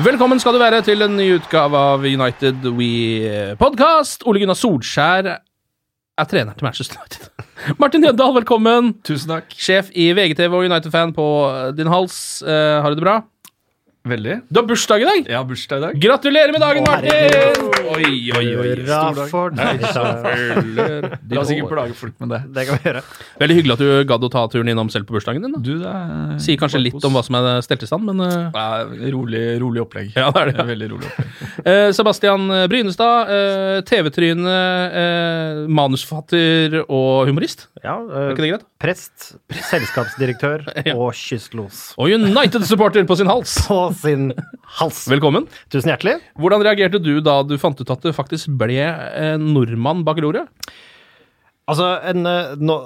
Velkommen skal du være til en ny utgave av United We Podcast. Ole Gunnar Solskjær er trener til Manchester United. Martin Jøndal, velkommen. Tusen takk. Sjef i VGTV og United-fan på din hals. Uh, har du det bra? Veldig. Du har bursdag i dag! Ja, bursdag i dag. Gratulerer med dagen, Martin! Oi, oi, oi. Hurra for deg. La oss ikke plage folk med det. Det kan vi gjøre. Veldig hyggelig at du gadd å ta turen innom selv på bursdagen din. da. Du, det er Sier kanskje litt om hva som er stelt i stand, men uh... ja, rolig, rolig opplegg. Ja, det er det. Veldig rolig opplegg. uh, Sebastian Brynestad, uh, TV-tryne, eh, manusforfatter og humorist. Ja, Er eh, ikke det greit? prest, selskapsdirektør Ja. og kystlos. Og United-supporter på sin hals. På sin hals. Velkommen. Tusen hjertelig. Hvordan reagerte du da du fant ut at det faktisk ble nordmann bak roret? Altså, en eh, no,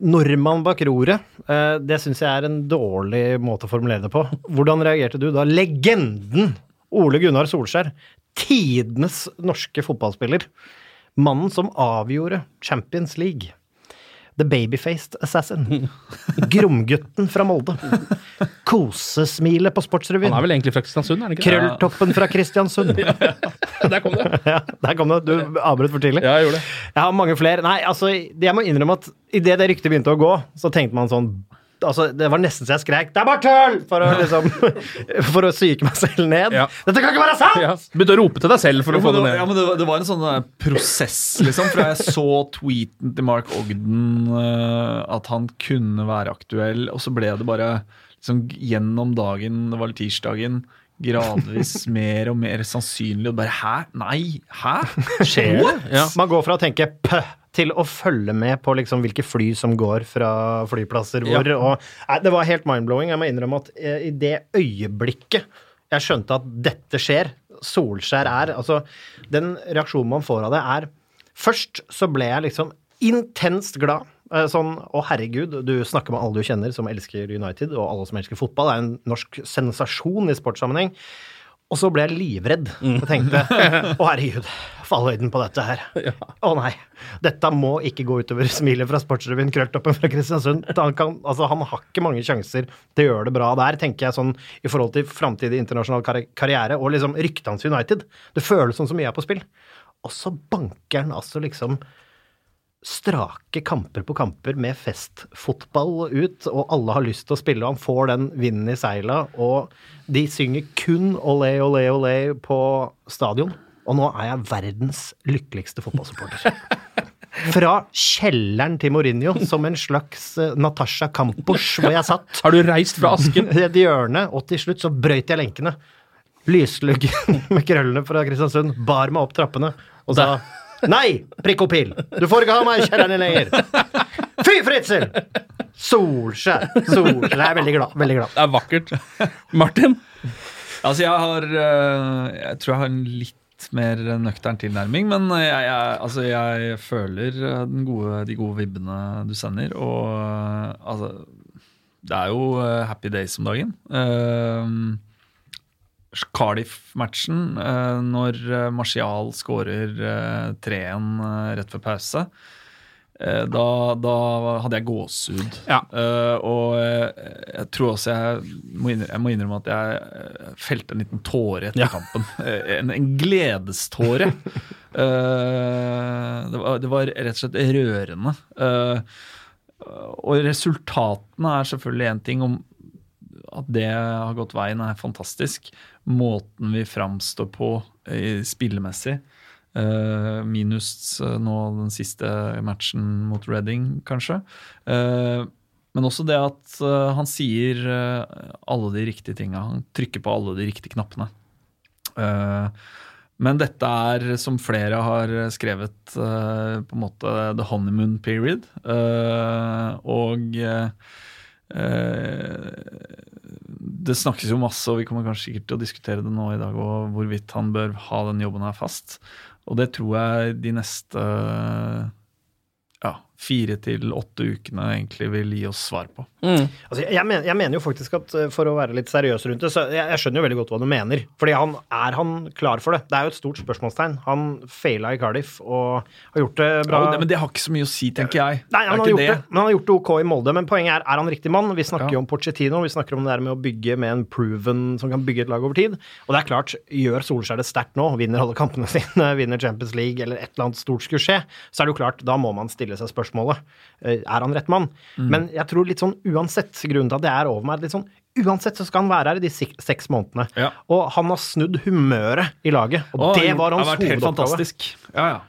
nordmann bak roret, eh, det syns jeg er en dårlig måte å formulere det på. Hvordan reagerte du da legenden Ole Gunnar Solskjær, tidenes norske fotballspiller, mannen som avgjorde Champions League, The Babyfaced Assassin, Gromgutten fra Molde, Kosesmilet på Sportsrevyen, Han er vel egentlig fra Kristiansund? er det ikke? Krølltoppen fra Kristiansund. Der kom det. Ja, der kom det. Du avbrøt for tidlig. Ja, jeg gjorde det. Jeg har mange flere. Nei, altså, jeg må innrømme at idet det ryktet begynte å gå, så tenkte man sånn Altså, Det var nesten så jeg skrek 'det er bare tull!' for å liksom For å psyke meg selv ned. Ja. Dette kan ikke være sant! Ja. Begynte å rope til deg selv for å få det ned. ja, men det, var- det var en sånn eh, prosess, liksom. For jeg så tweeten til Mark Ogden uh, at han kunne være aktuell, og så ble det bare liksom gjennom dagen, det var tirsdagen, gradvis mer og mer sannsynlig, og bare hæ? Nei? Hæ? Skjer det? Ja. Man går fra å tenke pø til å følge med på liksom hvilke fly som går fra flyplasser hvor. Og, nei, det var helt mind-blowing. Jeg må innrømme at eh, i det øyeblikket jeg skjønte at dette skjer, Solskjær er Altså, den reaksjonen man får av det, er Først så ble jeg liksom intenst glad. Eh, Sånn, å herregud, du snakker med alle du kjenner som elsker United, og alle som elsker fotball. Det er en norsk sensasjon i sportssammenheng. Og så ble jeg livredd. Jeg tenkte å herregud, fallhøyden på dette her. Å nei. Dette må ikke gå utover smilet fra Sportsrevyen, Krølltoppen fra Kristiansund. Han, kan, altså, han har ikke mange sjanser til å gjøre det bra der, tenker jeg sånn i forhold til framtidig internasjonal karri- karriere og liksom ryktet hans United. Det føles som så mye er på spill. Og så banker han altså liksom strake kamper på kamper med festfotball ut, og alle har lyst til å spille, og han får den vinden i seila, og de synger kun olé, olé, olé på stadion. Og nå er jeg verdens lykkeligste fotballsupporter. Fra kjelleren til Mourinho, som en slags eh, Natasha Campos, hvor jeg satt. Har du reist fra asken? I et hjørne, og til slutt så brøyt jeg lenkene. Lysluggen med krøllene fra Kristiansund bar meg opp trappene og sa Nei, prikk og pil! Du får ikke ha meg i kjelleren lenger! Fy Fritzel! Solskjær. Solskjær. Jeg er veldig glad. Veldig glad. Det er vakkert. Martin? Altså, jeg har eh, Jeg tror jeg har en litt mer nøktern tilnærming, men jeg, jeg, altså, jeg føler eh, den gode, de gode vibbene du sender, og eh, altså det er jo happy days om dagen. Uh, Cardiff-matchen, eh, når eh, Martial skårer eh, 3-1 eh, rett før pause, da, da hadde jeg gåsehud. Ja. og jeg tror også jeg må, innrømme, jeg må innrømme at jeg felte en liten tåre etter kampen. Eh, en, en gledeståre. Det, var, det var rett og slett rørende. Og resultatene er selvfølgelig én ting. om at det har gått veien, er fantastisk. Måten vi framstår på eh, spillemessig. eh, minus eh, nå den siste matchen mot Reading, kanskje. Men også det at han sier alle de riktige tinga. Han trykker på alle de riktige knappene. Men dette er, som flere har skrevet, på en måte the honeymoon period. Og det snakkes jo masse, og vi kommer kanskje sikkert til å diskutere det nå i dag, og hvorvidt han bør ha den jobben her fast. Og det tror jeg de neste fire til åtte ukene egentlig vil gi oss svar på. Altså, jeg, jeg, men, jeg mener jo faktisk at eh, for å være litt seriøs rundt det, så jeg, jeg skjønner jo veldig godt hva du mener. Fordi han, er han klar for det? Det er jo et stort spørsmålstegn. Han faila i Cardiff og har gjort det bra. Ja, men det har ikke så mye å si, tenker jeg. Nei, han har, gjort det. det. men han har gjort det ok i Molde. Men poenget er, er han riktig mann? Vi snakker Ja. jo om Pochettino, vi snakker om det der med å bygge med en proven som kan bygge et lag over tid. Og det er klart, gjør Solskjær det sterkt nå, vinner alle kampene sine, vinner Champions League eller et eller annet stort skulle skje, så er det jo klart, da må man stille seg spørsmålet. eh, Er han rett mann? Mm. Men jeg tror litt sånn uansett, grunnen til at det er over meg, litt sånn Uansett så skal han være her i de seks månedene. Ja. Og han har snudd humøret i laget, og Åh, det var hans hovedoppgave. Ja, ja.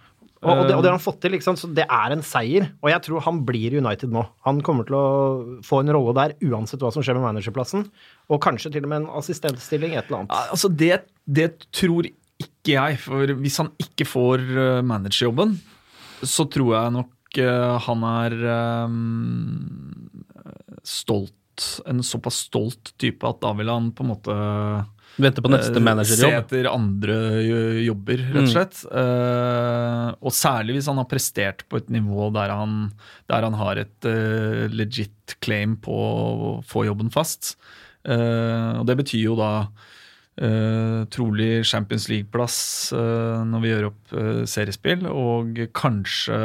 Og, og, det, og det har Eh, han fått til, liksom, så det er en seier. Og jeg tror han blir i United nå. Han kommer til å få en rolle der uansett hva som skjer med managerplassen. Og kanskje til og med en assistentstilling, et eller annet. Altså, det, det tror ikke jeg. For hvis han ikke får eh, managerjobben, så tror jeg nok han er um, stolt. En såpass stolt type at da vil han på en måte Vente på neste eh, managerjobb. Se etter andre jobber, rett og slett. Eh, og særlig hvis han har prestert på et nivå der han, der han har et uh, legit claim på å få jobben fast. Uh, og det betyr jo da eh, trolig Champions League-plass uh, når vi gjør opp uh, seriespill, og kanskje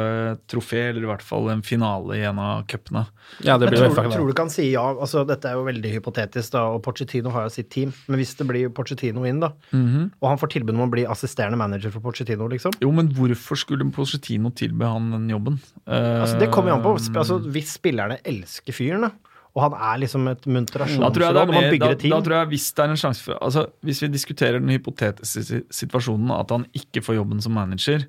trofé, eller i hvert fall en finale i en av cupene. Ja, tror, tror du kan si ja? Altså, dette er jo veldig hypotetisk, da, og Pochettino har jo sitt team. Men hvis det blir Pochettino inn, da, og han får tilbud om å bli assisterende manager for Pochettino, liksom Jo, men hvorfor skulle Pochettino tilby han den jobben? Eh, Altså, det kommer jo an på. Altså, hvis spillerne elsker fyren, da, og han er liksom et Da man da, team da tror jeg hvis det er en sjanse for altså Hvis vi diskuterer den hypotetiske situasjonen at han ikke får jobben som manager,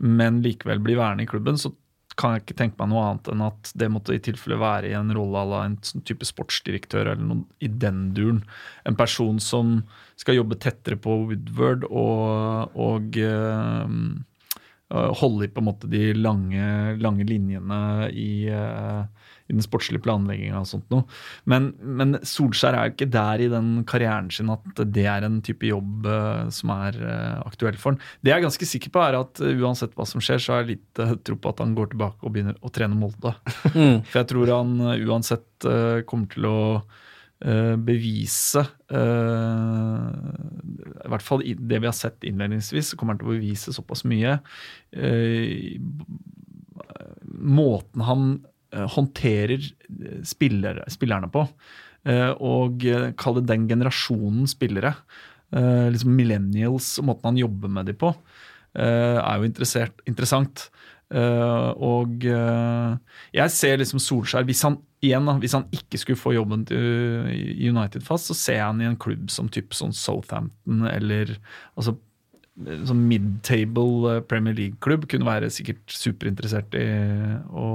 men likevel blir værende i klubben, så kan jeg ikke tenke meg noe annet enn at det måtte i tilfelle være i en rolle à la en sånn type sportsdirektør eller noe i den duren. En person som skal jobbe tettere på Woodward og, og eh, holde i på en måte de lange, lange linjene i, eh, i den sportslige planlegginga og sånt noe. Men, men Solskjær er jo ikke der i den karrieren sin at det er en type jobb eh, som er eh, aktuell for han. Det jeg er ganske sikker på, er at eh, uansett hva som skjer, så har jeg litt tro på at han går tilbake og begynner å trene Molde. For jeg tror han uansett kommer til å bevise I hvert fall det vi har sett innledningsvis, så kommer han til å bevise såpass mye. måten han håndterer eh, spiller, spillerne på, eh, og eh, kall det den generasjonen spillere, eh, liksom millennials, og måten han jobber med dem på, eh, er jo interessant. Eh, og eh, jeg ser liksom Solskjær Hvis han igjen hvis han ikke skulle få jobben til United fast, så ser jeg han i en klubb som typ sånn Southampton eller altså sånn mid-table eh, Premier League-klubb kunne være sikkert superinteressert i å,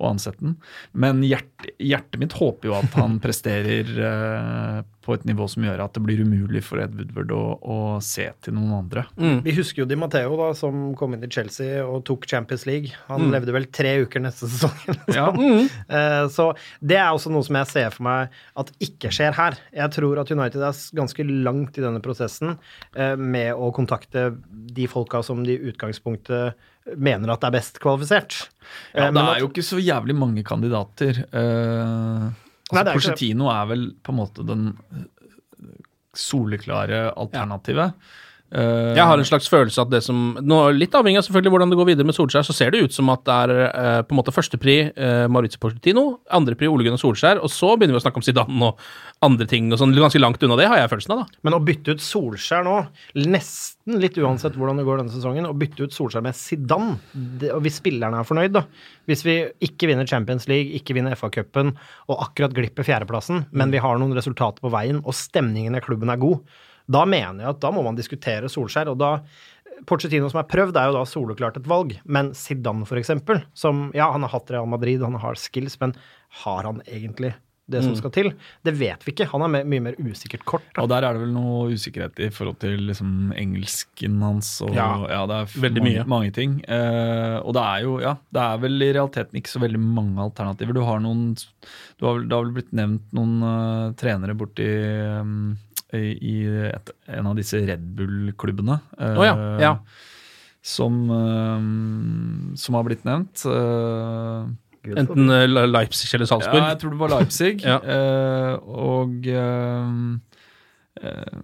å ansette den. Men hjert, hjertet mitt håper jo at han presterer uh, på et nivå som gjør at det blir umulig for Ed Woodward å, å se til noen andre. Vi husker jo Di Matteo, da, som kom inn i Chelsea og tok Champions League. Han Mm. levde vel tre uker neste sesong. Ja. Mm. Eh, Så det er også noe som jeg ser for meg at ikke skjer her. Jeg tror at United er ganske langt i denne prosessen eh, med å kontakte de folka som de i utgangspunktet mener at er best kvalifisert. Ja, Eh, det er jo ikke så jævlig mange kandidater. Uh, Altså, Porcetino er det. Vel på en måte den øh, soleklare alternativet. Eh, Jeg har en slags følelse at det som nå, Litt avhengig av selvfølgelig hvordan det går videre med Solskjær, så ser det ut som at det er uh, på en måte førstepri uh, Maurizio Pochettino, andrepri Ole Gunnar Solskjær, og så begynner vi å snakke om Zidane og andre ting og sånn. Ganske langt unna det, har jeg følelsen av, da. Men å bytte ut Solskjær nå, nesten litt uansett hvordan det går denne sesongen, å bytte ut Solskjær med Zidane, det, og hvis spillerne er fornøyd, da Hvis vi ikke vinner Champions League, ikke vinner FA-cupen og akkurat glipper fjerdeplassen, men vi har noen resultater på veien, og stemningen i klubben er god, da mener jeg at da må man diskutere Solskjær, og da Porcetino som er prøvd, er jo da soleklart et valg, men Zidane for eksempel, som ja, han har hatt Real Madrid, han har skills, men har han egentlig det som Mm. skal til? Det vet vi ikke. Han har mye mer usikkert kort. Da. Og der er det vel noe usikkerhet i forhold til liksom engelsken hans og Ja, ja, det er veldig mange, mye. mange ting. Eh, og det er jo, ja, det er vel i realiteten ikke så veldig mange alternativer. Du har noen du har Det har vel blitt nevnt noen uh, trenere borti um, i et, en av disse Red Bull-klubbene. Oh, ja, ja. Som, eh, som har blitt nevnt. Eh, Enten eh, Leipzig eller Salzburg. ja, jeg tror det var Leipzig. Ja. eh, og eh, eh,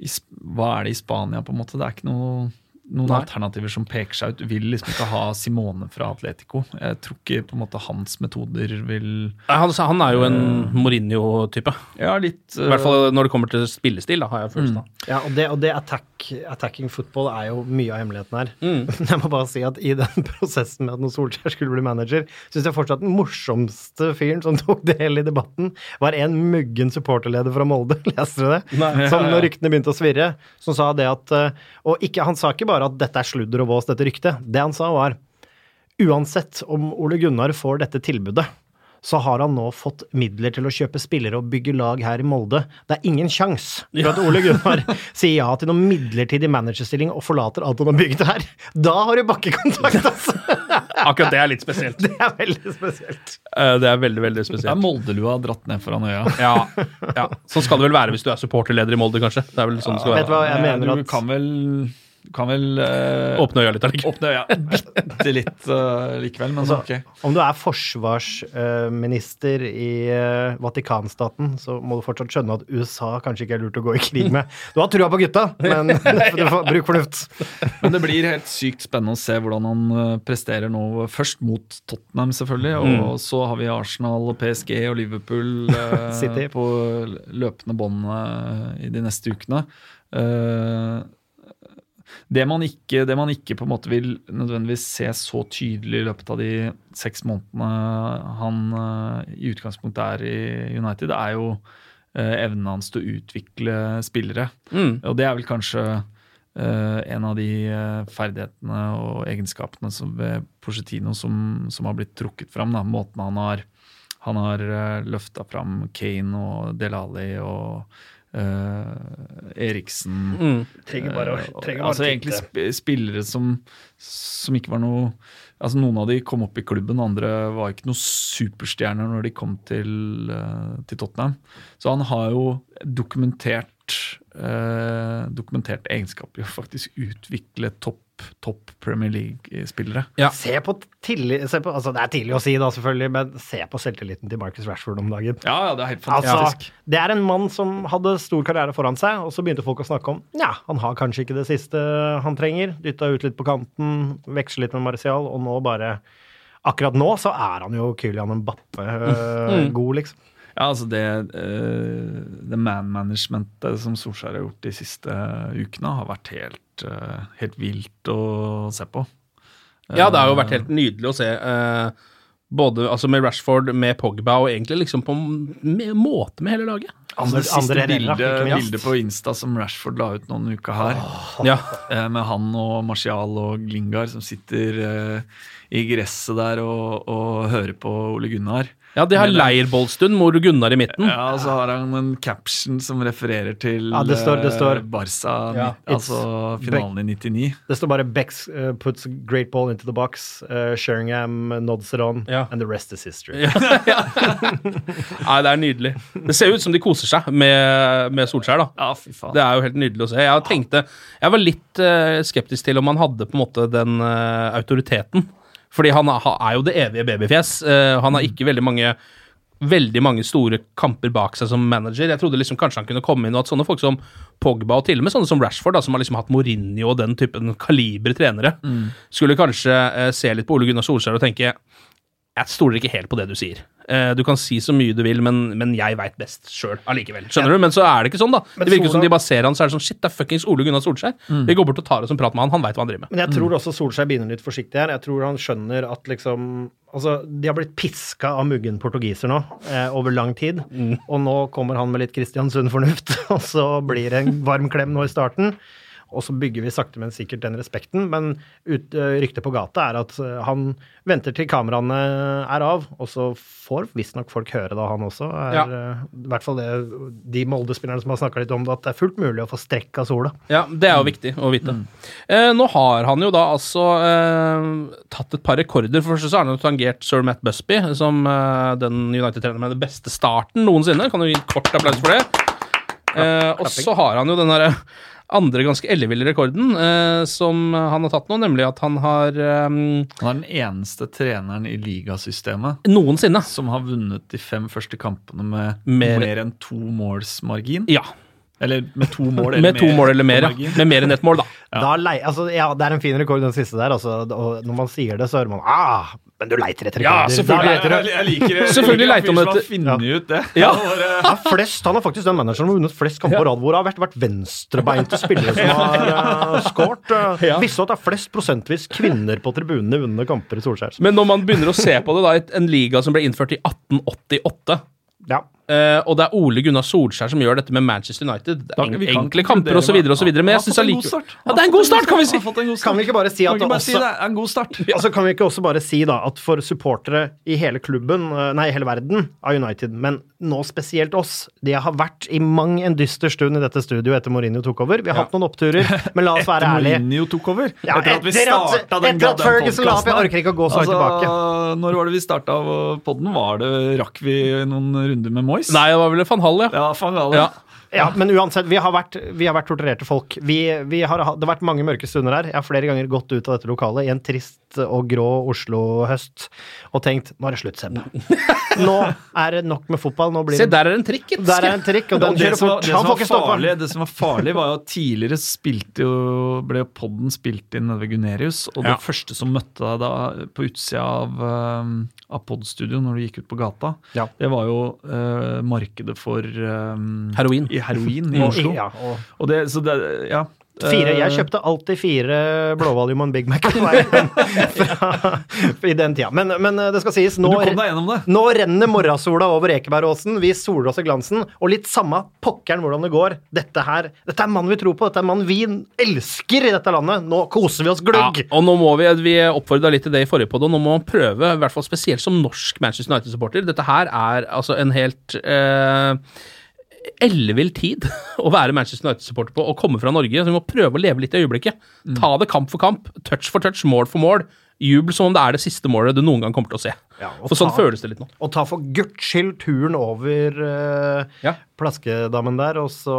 i, Hva er det i Spania, på en måte? Det er ikke noe, noen Nei. alternativer som peker seg ut. Vil liksom ikke ha Simone fra Atletico. Jeg tror ikke på en måte hans metoder vil Han, han er jo en Mourinho-type. Ja, litt I hvert fall når det kommer til spillestil, da, har jeg følelsen av. Ja, og det, og det attack, attacking football er jo mye av hemmeligheten her. Mm. Jeg må bare si at i den prosessen med at når Solskjær skulle bli manager, syns jeg fortsatt den morsomste fyren som tok del i debatten, var en muggen supporterleder fra Molde. Leste du det? Nei. Som når ryktene begynte å svirre, som sa det at eh, Og ikke, han sa ikke bare at dette er sludder og vås, dette ryktet. Det han sa, var uansett om Ole Gunnar får dette tilbudet, så har han nå fått midler til å kjøpe spillere og bygge lag her i Molde. Det er ingen sjans for at Ole Gunnar sier ja til noen midlertidig managerstilling og forlater alt han har bygd her. Da har du bakkekontakt, altså! Akkurat det er litt spesielt. Det er veldig spesielt. Eh, Det er veldig, veldig spesielt. Det er. Moldelua dratt ned foran øya. Ja, ja. Sånn skal det vel være hvis du er supporterleder i Molde, kanskje. Det er vel sånn det skal Vet du hva jeg mener du at kan vel, du kan vel eh, Åpne øya litt allikevel. åpne øya bitte litt uh, likevel, men Altså, ok. Om du er forsvarsminister i uh, Vatikanstaten, så må du fortsatt skjønne at USA kanskje ikke er lurt å gå i krig med. Du har trua på gutta, men du får bruk fornuft. Men det blir helt sykt spennende å se hvordan han eh, presterer nå. Først mot Tottenham, selvfølgelig. Mm. Og så har vi Arsenal og PSG og Liverpool på løpende bånd i de neste ukene. Eh, det man, ikke, det man ikke på en måte vil nødvendigvis se så tydelig i løpet av de seks månedene han eh, i utgangspunktet er i United, er jo eh, evnen hans til å utvikle spillere. Mm. Og det er vel kanskje Uh, en av de uh, ferdighetene og egenskapene som ved Porcetino som, som har blitt trukket fram. Da. Måten han har, han har uh, løfta fram Kane og Delali og eh, Eriksen. Mm. Trenger bare å- Eh, trenger bare altså egentlig sp spillere som, som ikke var noe Altså Noen av de kom opp i klubben, andre var ikke noen superstjerner når de kom til, uh, til Tottenham. Så han har jo dokumentert eh, dokumentert egenskap i å faktisk utvikle topp topp Premier League-spillere. Ja. Se på tillit se på, altså Det er tidlig å si, da, selvfølgelig, men se på selvtilliten til Marcus Rashford om dagen. Ja, ja, det er helt Altså. Det er en mann som hadde stor karriere foran seg, og så begynte folk å snakke om ja, han har kanskje ikke det siste han trenger. Dytta ut litt på kanten, veksle litt med Marcial, og nå bare Akkurat nå så er han jo Kylian Mbappe øh, god, liksom. Ja, altså det, uh, det man-managementet som Solskjær har gjort de siste ukene, har vært helt, uh, helt vilt å se på. Ja, det har jo vært helt nydelig å se. eh, både altså med Rashford, med Pogba, og egentlig liksom på med, måte med hele laget. Andre, det siste bildet, bildet på Insta som Rashford la ut noen uker her, Ja. eh, med han og Martial og Lingard som sitter eh, i gresset der og, og hører på Ole Gunnar. Ja, de har Med leirbollstund, Mor Gunnar i midten. Ja, og så har han en caption som refererer til Ja, det står- det står- eh, Barca, Ja. altså finalen i 99. Det står bare Bex uh, puts great ball into the box, uh, Sheringham nods it on, Ja. and the rest is history. Nei, det er nydelig. Det ser ut som de koser seg med, med Solskjær, da. Ja, fy faen. Det er jo helt nydelig å se. Jeg tenkte, jeg var litt uh, skeptisk til om han hadde på en måte den eh, autoriteten. Fordi han er, jo det evige babyfjes. Eh, han har ikke veldig mange veldig mange store kamper bak seg som manager. Jeg trodde liksom kanskje han kunne komme inn, og at sånne folk som Pogba, og til og med sånne som Rashford, da, som har liksom hatt Mourinho og den typen kaliber trenere, skulle kanskje eh, se litt på Ole Gunnar Solskjær og tenke jeg stoler ikke helt på det du sier. Eh, du kan si så mye du vil, men, men jeg veit best sjøl allikevel. Skjønner du? Men så er det ikke sånn, da. Men Det virker som Sola- de bare ser han, så er det sånn shit, det er fuckings Ole Gunnar Solskjær. Vi går bort og tar oss en prat med han, han veit hva han driver med. Men jeg tror også Solskjær begynner litt forsiktig her. Jeg tror han skjønner at liksom Altså, de har blitt piska av muggen portugiser nå eh, over lang tid. Og nå kommer han med litt Kristiansund-fornuft, og så blir det en varm klem nå i starten. Og så bygger vi sakte, men sikkert den respekten. Men ut, eh, ryktet på gata er at eh, han venter til kameraene er av, og så får visstnok folk høre da, han også. Er, Ja. eh, I hvert fall det, de Molde-spillerne som har snakka litt om det, at det er fullt mulig å få strekk av sola. Ja, det er jo viktig å vite. Eh, nå har han jo da altså eh, tatt et par rekorder. For det første så har han jo tangert sir Matt Busby, som eh, den United-treneren med den beste starten noensinne. Kan du gi en kort applaus for det? Eh, og så har han jo den derre andre ganske elleville rekorden eh, som han har tatt nå, nemlig at han har eh, Han er den eneste treneren i ligasystemet noensinne som har vunnet de fem første kampene med Mer- mer, enn to måls margin. Ja. Eller med to mål eller Med to mål eller mer, ja. Med mer enn ett mål, da. Da lei, altså, ja, det er en fin rekord, den siste der. Altså, og når man sier det, så hører man ah, men du leiter etter Ja, selvfølgelig. Da leiter. Jeg, jeg liker det. Selvfølgelig Jeg leiter liker som har etter- funnet ut det. Ja. Ja, flest, han er faktisk den manageren som har vunnet flest kamper på rad, hvor det har vært, vært venstrebeinte spillere som har uh, skåret. Uh, Ja. Visste du at det er flest prosentvis kvinner på tribunene vunne kamper i Solskjær? Men når man begynner å se på det, da, en liga som ble innført i 1888 Ja. Eh, og det er Ole Gunnar Solskjær som gjør dette med Manchester United. Det er en, enkle kamper osv. Men jeg syns allikevel ja, Det er en god start, kan vi si! Kan vi ikke bare si at det også, si det er en god start? Altså Kan vi ikke også bare si da at for supportere i hele klubben, nei, nei, hele verden av United, men nå spesielt oss, de har vært i mang en dyster stund i dette studioet etter Mourinho tok over. Vi har hatt noen oppturer, men la oss være ærlige. Etter. Mourinho tok over? Ja, etter at vi starta den etter at Ferguson la opp, jeg orker ikke å gå så altså, tilbake. Når var det vi starta podden? Var det, rakk vi noen runder med Moyes? Nei, det var vel van Hall, ja. Ja, van Hall, Ja. Ja, men uansett, vi har vært, vi har vært torturerte folk. Vi, vi har, det har vært mange mørke stunder her. Jeg har flere ganger gått ut av dette lokalet i en trist og grå Oslo-høst og tenkt nå er det slutt, Sebbe. Nå er det nok med fotball. Nå blir Se, det der er en trikk, gitt. Der er en trikk, og den Og det, kjører som var, fort. det, som var farlig, det som var farlig, var jo at tidligere spilte jo, ble podden spilt inn nede ved Gunerius, og det Ja. første som møtte deg da på utsida av, um, av podstudio når du gikk ut på gata, Ja. det var jo uh, markedet for um, Heroin. I heroin i Oslo. Ja, og Og det, så det, ja. fire, jeg Eh, kjøpte alltid fire blåvalium og en Big Mac fra, i den tida. Men, men det skal sies, nå, nå renner morgensola over Ekebergåsen. Vi soler oss i glansen. Og litt samme pokkeren hvordan det går. Dette her, dette er mannen vi tror på. Dette er mannen vi elsker i dette landet. Nå koser vi oss Ja, og nå må vi, vi oppfordra litt til det i forrige og nå må man prøve, i hvert fall spesielt som norsk Manchester United-supporter Dette her er altså en helt eh, ellevill tid å være Manchester United-supporter på og komme fra Norge. Så vi må prøve å leve litt i øyeblikket. Ta det kamp for kamp, touch for touch, mål for mål. Jubel som om det er det siste målet du noen gang kommer til å se. Ja, for sånn ta- føles det litt nå. Og ta for guds skyld turen over uh, Ja. Plaskedammen der, og så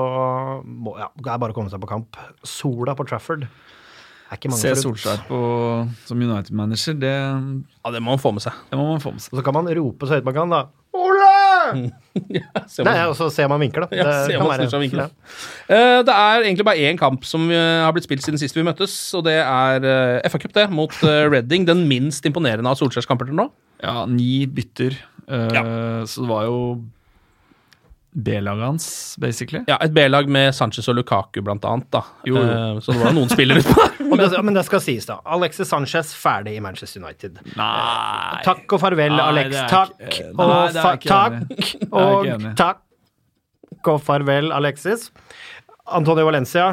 må, ja, det er bare å komme seg på kamp. Sola på Trafford. Er ikke mange Se. Solskjær på, som United-manager, det, Ja, det må man få med seg. det må man få med seg. Og så kan man rope så høyt man kan, da. Se Nei, og så ser man vinker, da. Ja, se om kan være- snur vinker. Ja. Eh, det er egentlig bare én kamp som eh, har blitt spilt siden sist vi møttes, og det er uh, FA Cup, det, mot uh, Reading. Den minst imponerende av Solskjærs kamper til nå. Ja, ni bytter. Uh, Ja. Så det var jo B-laget hans, basically. Ja, Et B-lag med Sanchez og Lukaku, blant annet. da. Jo, jo. Eh, så det var noen spillere utpå der. Og det, men det skal sies, da. Alexis Sanchez ferdig i Manchester United. Nei Takk og farvel, Nei, Alex. Takk ikke- og Nei, fa takk og takk og farvel, Alexis. Antonio Valencia.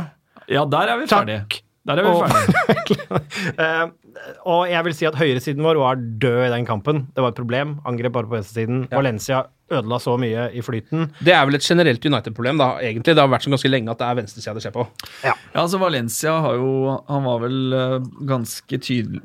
Ja, der er vi Takk. ferdige. Der er vi ferdige. Og jeg vil si at høyresiden vår var død i den kampen. Det var et problem. Angrep bare på venstresiden. Valencia ødela så mye i flyten. Det er vel et generelt United-problem, da, egentlig. Det har vært sånn ganske lenge at det er venstresida det skjer på. Ja, altså Valencia har jo Han var vel eh, ganske tydelig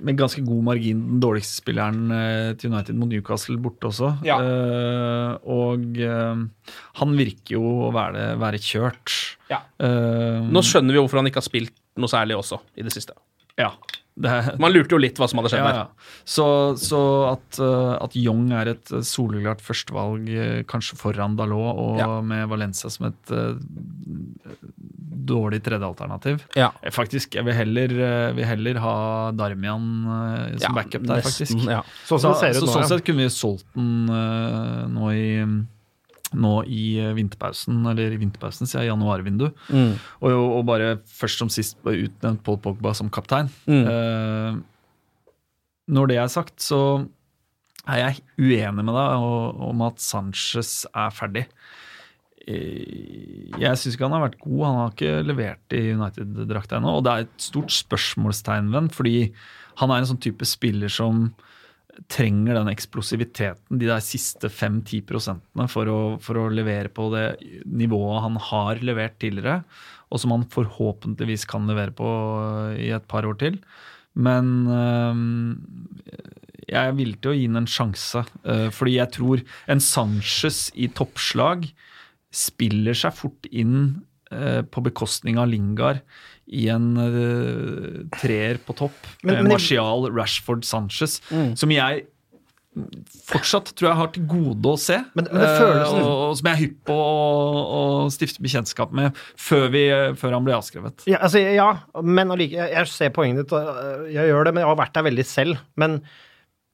Med ganske god margin den dårligste spilleren eh, til United mot Newcastle borte også. Ja. Uh, og uh, han virker jo å være, være kjørt. Ja. Uh, Nå skjønner vi hvorfor han ikke har spilt noe særlig også i det siste. ja. Det, Man lurte jo litt hva som hadde skjedd ja, der. ja. Så, så at, uh, at Young er et uh, soleklart førstevalg, uh, kanskje foran Dalot, og Ja. med Valencia som et uh, dårlig tredjealternativ. Ja. Eh, Faktisk, jeg vil heller, uh, vil heller ha Darmian uh, som Ja, backup der, nesten, faktisk. ja. Sånn det så, nå, sånn sett kunne vi solgt den uh, nå i nå i uh, vinterpausen, eller i vinterpausen, sier jeg, januarvindu. Mm. Og, og bare først som sist utnevnt Paul Pogba som kaptein. Mm. Eh, når det er sagt, så er jeg uenig med deg om at Sanchez er ferdig. Eh, Jeg syns ikke han har vært god. Han har ikke levert i United-drakta ennå. Og det er et stort spørsmålstegn ved ham, fordi han er en sånn type spiller som trenger den eksplosiviteten, de der siste 5-10 prosentene, for å, for å levere på det nivået han har levert tidligere, og som han forhåpentligvis kan levere på i et par år til. Men øhm, jeg er villig til å gi ham en sjanse, øh, fordi jeg tror en Sanchez i toppslag spiller seg fort inn på bekostning av Lingard i en uh, treer på topp. Men- med men Martial, Rashford, Sanchez, som jeg fortsatt tror jeg har til gode å se. Men- men eh, føles- og, og som jeg er hypp på å, stifte bekjentskap med før, vi, før han ble avskrevet. Ja, altså, ja men allike, jeg, jeg ser poenget ditt, og jeg gjør det, men jeg har vært der veldig selv. Men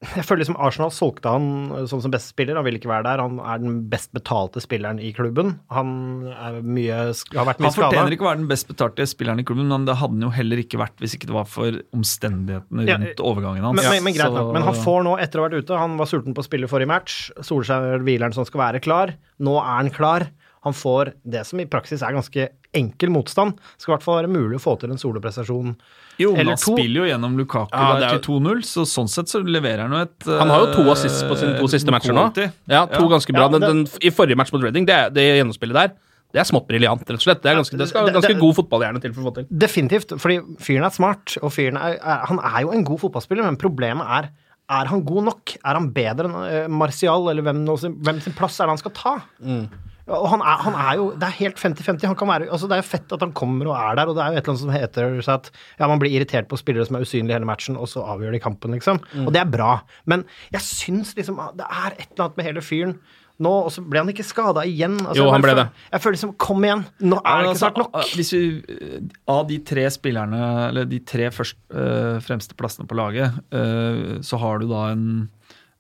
jeg føler liksom Arsenal solgte han sånn som beste spiller. Han vil ikke være der. Han er den best betalte spilleren i klubben. Han mye, har vært mye Han fortjener skada. ikke å være den best betalte spilleren i klubben, men det hadde han jo heller ikke vært hvis ikke det var for omstendighetene Ja, rundt overgangen hans. Men, men, men greit nok. Men han får nå, etter å ha vært ute Han var sulten på å spille forrige match. Solskjær hviler han som skal være klar. Nå er han klar. Han får det som i praksis er ganske enkel motstand. Skal i hvert fall være mulig å få til en soloprestasjon Jo, men eller han spiller jo gjennom Lukaku Ja, det der er til 2-0, så sånn sett så leverer han jo et Han har jo to eh, assists på sine to siste matcher nå. Ja, to Ja. ganske bra. Ja, det- den, I forrige match mot Reading, det, det gjennomspillet der, det er smått briljant, rett og slett. Det, er ganske, det skal ganske det- god fotballhjerne til for å få til. Definitivt, fordi fyren er smart, og fyren er, er Han er jo en god fotballspiller, men problemet er er han god nok? Er han bedre enn eh, Martial, eller hvem, hvem sin plass er det han skal ta? Ja, Og han er, han er jo Det er helt 50-50. Han kan være altså Det er jo fett at han kommer og er der, og det er jo et eller annet som heter så at ja, man blir irritert på spillere som er usynlige hele matchen, og så avgjør de kampen, liksom. Og det er bra. Men jeg syns liksom Det er et eller annet med hele fyren. Nå, og så ble han ikke skada igjen. Altså, Jo, han ble føler- Jeg føler liksom Kom igjen! Nå er det ikke snart altså, nok. Hvis vi, eh, av de tre spillerne, eller de tre først, øh, fremste plassene på laget, øh, så har du da en,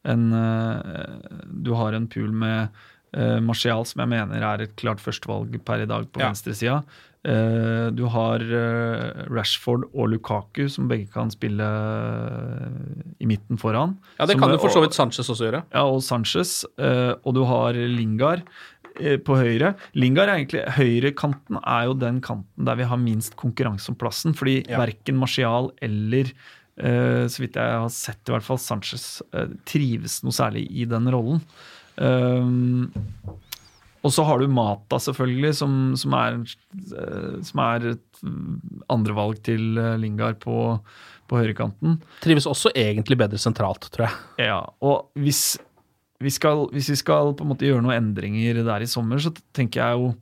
en øh, Du har en pool med uh, Martial, som jeg mener er et klart førstevalg per i dag på Ja. venstresida. Uh, du har uh, Rashford og Lukaku, som begge kan spille i midten foran. Ja, Det Som- kan jo for så vidt Sanchez også gjøre. ja, og Sanchez. og du har Lingard på høyre. Lingard er egentlig Høyrekanten er jo den kanten der vi har minst konkurranse om plassen. Fordi Ja. verken Martial eller så vidt jeg har sett i hvert fall Sanchez trives noe særlig i den rollen. Um, og så har du Mata, selvfølgelig, som, som er, eh, som er et andrevalg til eh, Lingard på, på høyrekanten. Trives også egentlig bedre sentralt, tror jeg. Ja, og hvis vi skal, hvis vi skal på en måte gjøre noen endringer der i sommer, så tenker jeg jo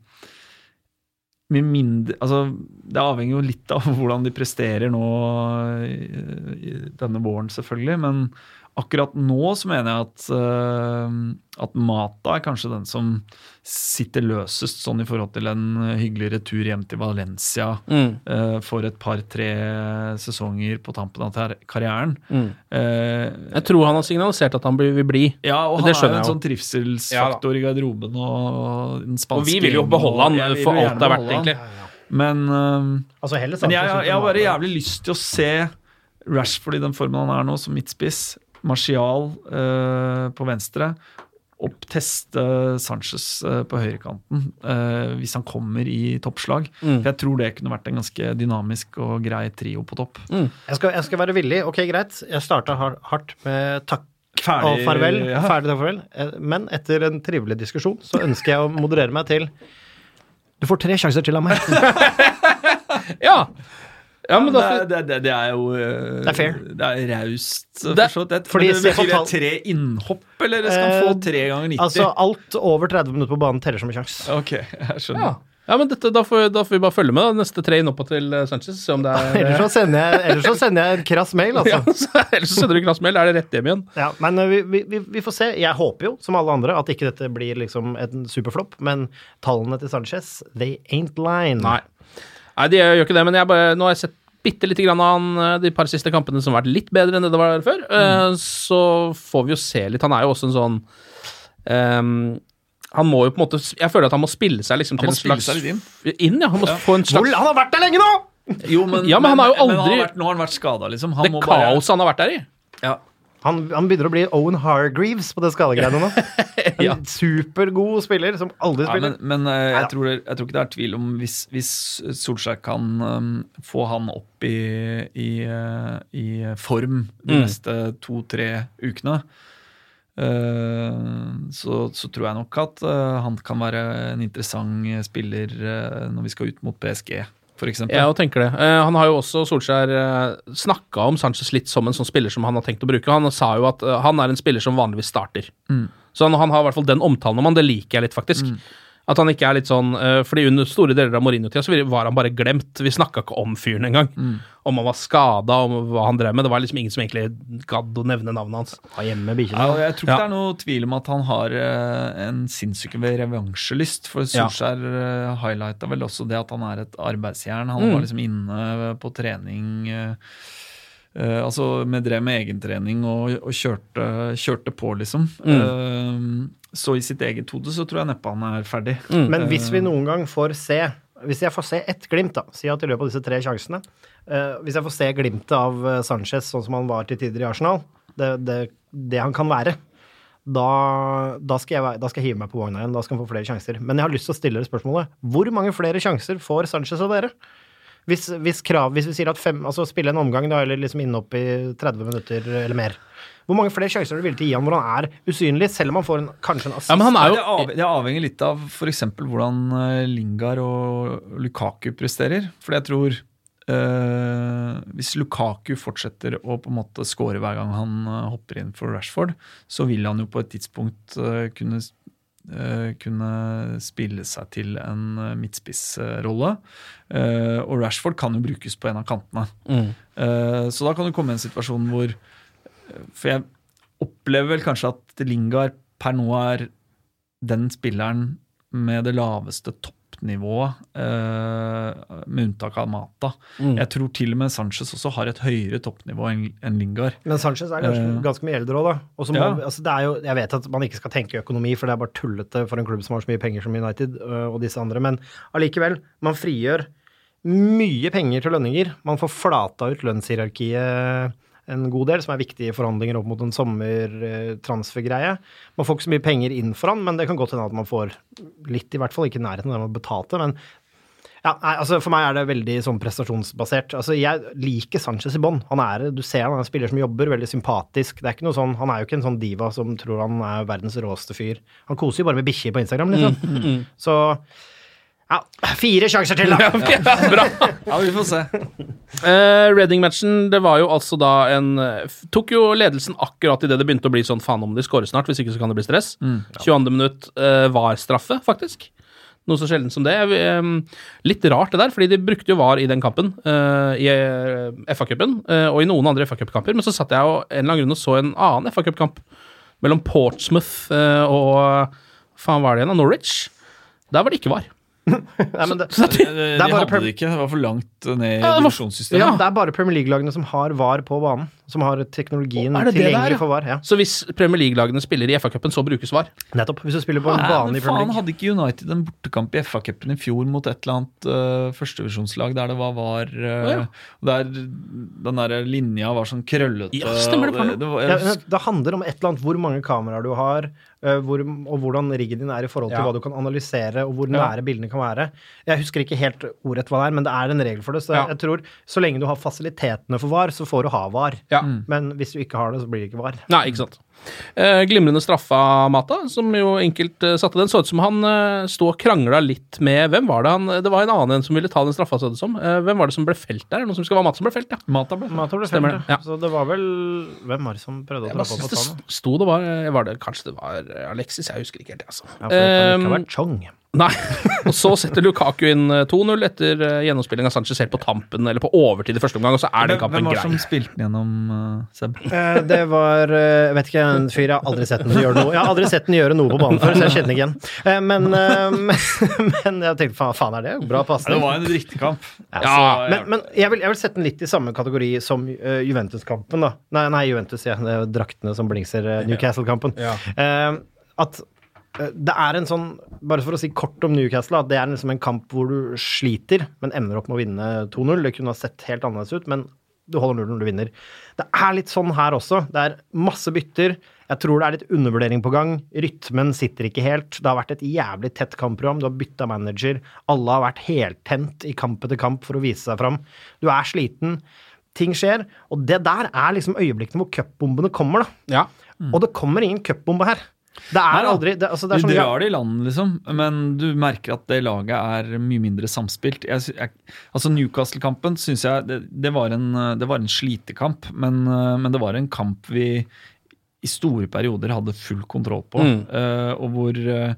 mindre, altså Det avhenger jo litt av hvordan de presterer nå denne våren, selvfølgelig. Men akkurat nå så mener jeg at, uh, at Mata er kanskje den som sitter løsest sånn i forhold til en hyggelig retur hjem til Valencia Mm. uh, for et par-tre sesonger på tampen av karrieren. Mm. Uh, Jeg tror han har signalisert at han vil bli. ja, og det han er jo en sånn trivselsfaktor i garderoben og den spanske Og vi vil jo beholde han jeg for alt det er verdt, egentlig. Men, eh, Altså, men jeg, jeg, jeg, har bare jævlig lyst til å se Rashford i den formen han er nå, som midtspiss. Martial eh, på venstre. Og teste Sanchez eh, på høyrekanten eh, hvis han kommer i toppslag. Mm. For jeg tror det kunne vært en ganske dynamisk og grei trio på topp. Mm. Jeg skal, jeg skal være villig. Ok, greit. Jeg starta hardt med takk Ferdig, og farvel. ja. Ferdig takk og farvel. Eh, Men etter en trivelig diskusjon så ønsker jeg å moderere meg til Du får tre sjanser til av meg. Ja! Ja, men det, er, det, det, det er jo eh, Det er fair. Det er raust, for Det- så vidt. fordi Men tre innhopp, eller skal han Eh, få tre ganger 90? Altså, alt over 30 minutter på banen teller som en sjanse. ok, jeg skjønner. Ja. Ja, men dette, da, får, da får vi bare følge med. da. Neste tre innover til eh, Sanchez. Se om det er Ellers så sender jeg, ellers så sender jeg en krass mail, altså. ja, så, Ellers så sender du krass mail. Er det rett hjem igjen? Ja, men vi, vi, vi, vi får se. Jeg håper jo, som alle andre, at ikke dette blir liksom en superflopp, men tallene til Sanchez, they ain't line. Nei. Nei, de gjør ikke det, men jeg bare, nå har jeg sett bitte lite grann av han eh, de par siste kampene som har vært litt bedre enn det det var før. Mm. Så får vi jo se litt. Han er jo også en sånn um, Han må jo på en måte Jeg føler at han må spille seg liksom til en slags inn. inn, ja. Han må få en Hvor, slags han har vært der lenge nå! Jo, men, Ja, men han har jo men aldri- vært, Nå har han vært skada, liksom. Han Det kaoset bare- han har vært der i. Ja. Han, han begynner å bli Owen Hargreaves på det skadegreiene nå. En Ja. supergod spiller som aldri Ja, spiller. men men eh, jeg, tror jeg tror ikke det er tvil om hvis, hvis Solskjær kan um, få han opp i, i, uh, i form de Mm. neste to-tre ukene, uh, så, så tror jeg nok at uh, han kan være en interessant spiller når vi skal ut mot PSG, f.eks. Jeg også tenker det. Eh, han har jo også, Solskjær, uh, snakka om Sanchez litt som en sånn spiller som han har tenkt å bruke. Han sa jo at eh, han er en spiller som vanligvis starter. Mm. Så han, han har i hvert fall den omtalen om han, det liker jeg litt, faktisk. At han ikke er litt sånn uh, Fordi under store deler av Mourinho-tida så var han bare glemt. Vi snakka ikke om fyren engang. Om han var skada, om hva han drev med. Det var liksom ingen som egentlig gadd å nevne navnet hans. Var hjemme Ja, jeg tror ikke Ja. det er noe tvil om at han har eh, en sinnssyk revansjelyst. For Ja. Solskjær uh, highlighta vel også det at han er et arbeidsjern. Han Mm. var liksom inne på trening Uh, eh, Altså med drev med egentrening og, og kjørte, kjørte på, liksom. Mm. Eh, så i sitt eget hode så tror jeg neppe han er ferdig. Mm. Men hvis vi noen gang får se Hvis jeg får se ett glimt, da, si at i løpet av disse tre sjansene uh, Hvis jeg får se glimtet av eh, Sanchez sånn som han var til tider i Arsenal, det, det, det han kan være, da, da, skal jeg, da skal jeg hive meg på vogna igjen. Da skal han få flere sjanser. Men jeg har lyst til å stille dere spørsmålet hvor mange flere sjanser får Sanchez og dere? Hvis, hvis, krav, hvis vi sier at fem, altså spille en omgang, da, eller liksom inne opp i 30 minutter eller mer. Hvor mange flere sjanser er du villig til å gi han hvor han er usynlig, selv om han får en, kanskje en assist? Ja, men han er jo det, avhenger, det avhenger litt av f.eks. hvordan eh, Lingard og Lukaku presterer. For jeg tror øh, Hvis Lukaku fortsetter å på en måte score hver gang han eh, hopper inn for Rashford, så vil han jo på et tidspunkt kunne, kunne spille seg til en eh, midtspissrolle. Eh, og Rashford kan jo brukes på en av kantene. Mm. Eh, så da kan du komme i en situasjon hvor For jeg opplever vel kanskje at Lingard per nå er den spilleren med det laveste toppnivået, eh, med unntak av Mata. Mm. Jeg tror til og med Sanchez også har et høyere toppnivå enn Lingard. Men Sanchez er ganske, Eh, ganske mye eldre òg, da. Og så må, Ja. altså det er jo, jeg vet at man ikke skal tenke økonomi, for det er bare tullete for en klubb som har så mye penger som United øh, og disse andre, men allikevel, man frigjør mye penger til lønninger. Man får flata ut lønnshierarkiet en god del, som er viktige forhandlinger opp mot en sommertransfergreie. Man får ikke så mye penger inn for han, men det kan godt hende at man får litt, i hvert fall. Ikke i nærheten av det man betalte, men ja, nei, altså For meg er det veldig sånn prestasjonsbasert. Altså Jeg liker Sanchez i bånn. Han er, du ser han er en spiller som jobber, veldig sympatisk. Det er ikke noe sånn, Han er jo ikke en sånn diva som tror han er verdens råeste fyr. Han koser jo bare med bikkjer på Instagram, liksom. Så ja, fire sjanser til, da! Bra. Ja, vi får se. Uh, Reading-matchen, det var jo altså da en Tok jo ledelsen akkurat idet det begynte å bli sånn faen om de scorer snart, hvis ikke så kan det bli stress. 22. minutt uh, var straffe, faktisk. Noe så sjelden som det. Litt rart det der, fordi de brukte jo VAR i den kampen, eh, i FA-cupen, og i noen andre FA-cupkamper, men så satt jeg og en eller annen grunn og så en annen FA-cupkamp mellom Portsmouth og faen var det igjen? Norwich. Der var det ikke VAR. Nei, men det, Så det, De, de er hadde det ikke. Det var for langt ned i Ja, divisjonssystemet. ja, det er bare Premier League-lagene som har VAR på banen. Som har teknologien det det tilgjengelig for VAR. Ja. så hvis Premier League-lagene spiller i FA-cupen, så brukes VAR. Nettopp. Hvis du spiller på en Nei, bane i Premier faen, hadde ikke United en bortekamp i FA-cupen i fjor mot et eller annet uh, førstevisjonslag der det var var uh, ja. Der den der linja var sånn krøllete. Ja, stemmer det, faen. det var, Ja, det handler om et eller annet hvor mange kameraer du har, eh, hvor, og hvordan riggen din er i forhold til Ja. hva du kan analysere, og hvor Ja. nære bildene kan være. Jeg husker ikke helt ordrett hva det er, men det er en regel for det. Så Ja. jeg tror så lenge du har fasilitetene for VAR, så får du ha VAR. Ja. Men hvis du ikke har det, så blir det ikke VAR. Nei, ikke sant. Eh, glimrende straffa Mata, som jo enkelt eh, satte den. Så ut som han eh, sto og krangla litt med Hvem var det han Det var en annen en som ville ta den straffa, så det som. Eh, hvem var det som ble felt der? Noen som skal være Mata som ble felt, ja. Mata ble Mata ble felt, ja. Så det var vel Hvem var det som prøvde å dra trappe opp det på tannet? sto- det var, var det, Kanskje det var Alexis, jeg husker ikke helt, jeg, altså. Ja, for det kan ikke ha vært Chong. Nei. Og så setter Lukaku inn eh, 2-0 etter gjennomspilling av Sanchez helt på tampen, eller på overtid i første omgang, og så er den kampen grei. hvem var det som spilte den gjennom, uh, Seb? Eh, Det var Jeg vet ikke, en fyr jeg har aldri sett den gjøre noe Jeg har aldri sett den gjøre noe på banen før, så jeg kjenner ikke igjen. Eh, Men, eh, men, jeg tenkte faen, faen er det? Bra Det var en drittkamp. Ja, men, men jeg, vil, jeg vil sette den litt i samme kategori som eh, Juventus-kampen, da. Nei, nei Juventus, ja. Det er draktene som blingser. eh, Newcastle-kampen. Ja. at eh, det er en sånn, bare for å si kort om Newcastle, at det er liksom en kamp hvor du sliter, men ender opp med å vinne 2-0. Det kunne ha sett helt annerledes ut, men du holder nullen, du vinner. Det er litt sånn her også. Det er masse bytter. Jeg tror det er litt undervurdering på gang. Rytmen sitter ikke helt. Det har vært et jævlig tett kampprogram. Du har bytta manager. Alle har vært heltent i kamp etter kamp for å vise seg fram. Du er sliten. Ting skjer. Og det der er liksom øyeblikkene hvor cupbombene kommer, da. Ja. Og det kommer ingen cupbombe her. Det er Nei aldri det, altså det er Du sånn, drar det i land, liksom, men du merker at det laget er mye mindre samspilt. Jeg, jeg, altså Newcastle-kampen syns jeg det, det, var en, det var en slitekamp, men, eh, men det var en kamp vi i store perioder hadde full kontroll på, Mm. uh, og hvor eh,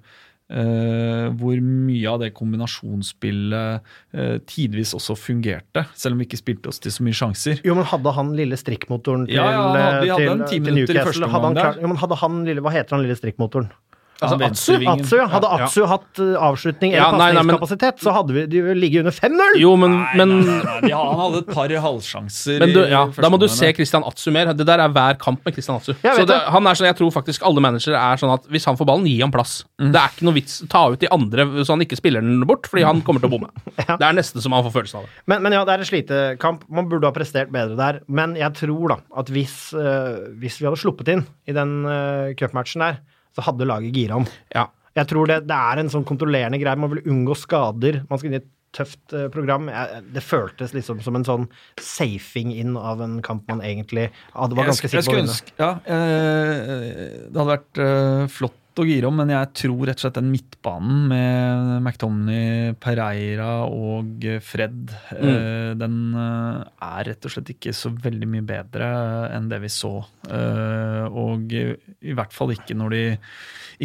eh, hvor mye av det kombinasjonsspillet uh, tidvis også fungerte, selv om vi ikke spilte oss til så mye sjanser. Jo, men hadde han lille strikkmotoren til, Ja, ja, hadde- vi hadde til, Newcastle? hadde han klar, Jo, men hadde han lille, Hva heter han lille strikkmotoren? Altså, Atsu? Atsu, ja. Hadde Atsu ja. Hatt uh, avslutning eller nei, nei, pasningskapasitet, så hadde vi de ligget under 5-0! Jo, men, men, Nei, nei, nei, han hadde et par halvsjanser. men du, ja, da må du se. Christian Atsu mer. Det der er hver kamp med Christian Atsu. Jeg Så det, han er sånn, Jeg tror faktisk alle managere er sånn at hvis han får ballen, gi ham plass. Mm. Det er ikke noe vits. Ta ut de andre så han ikke spiller den bort, fordi han kommer til å bomme. Ja. Det er nesten som han får følelsen av det. Men, men ja, det er en slitekamp. Man burde ha prestert bedre der. Men jeg tror da at hvis, uh, hvis vi hadde sluppet inn i den uh, cupmatchen der, så hadde laget gira om. Ja. Jeg tror det, det er en sånn kontrollerende greie. Man vil unngå skader. Man skal inn i et tøft eh, program. Det føltes liksom som en sånn safing inn av en kamp man egentlig hadde var ganske sk- sikker på å vinne. Ja, eh, det hadde vært eh, flott å gire om, men jeg tror rett og slett den midtbanen med McTomney, Pereira og Fred, eh, den eh, er rett og slett ikke så veldig mye bedre enn det vi så. Eh, og i, hvert fall ikke når de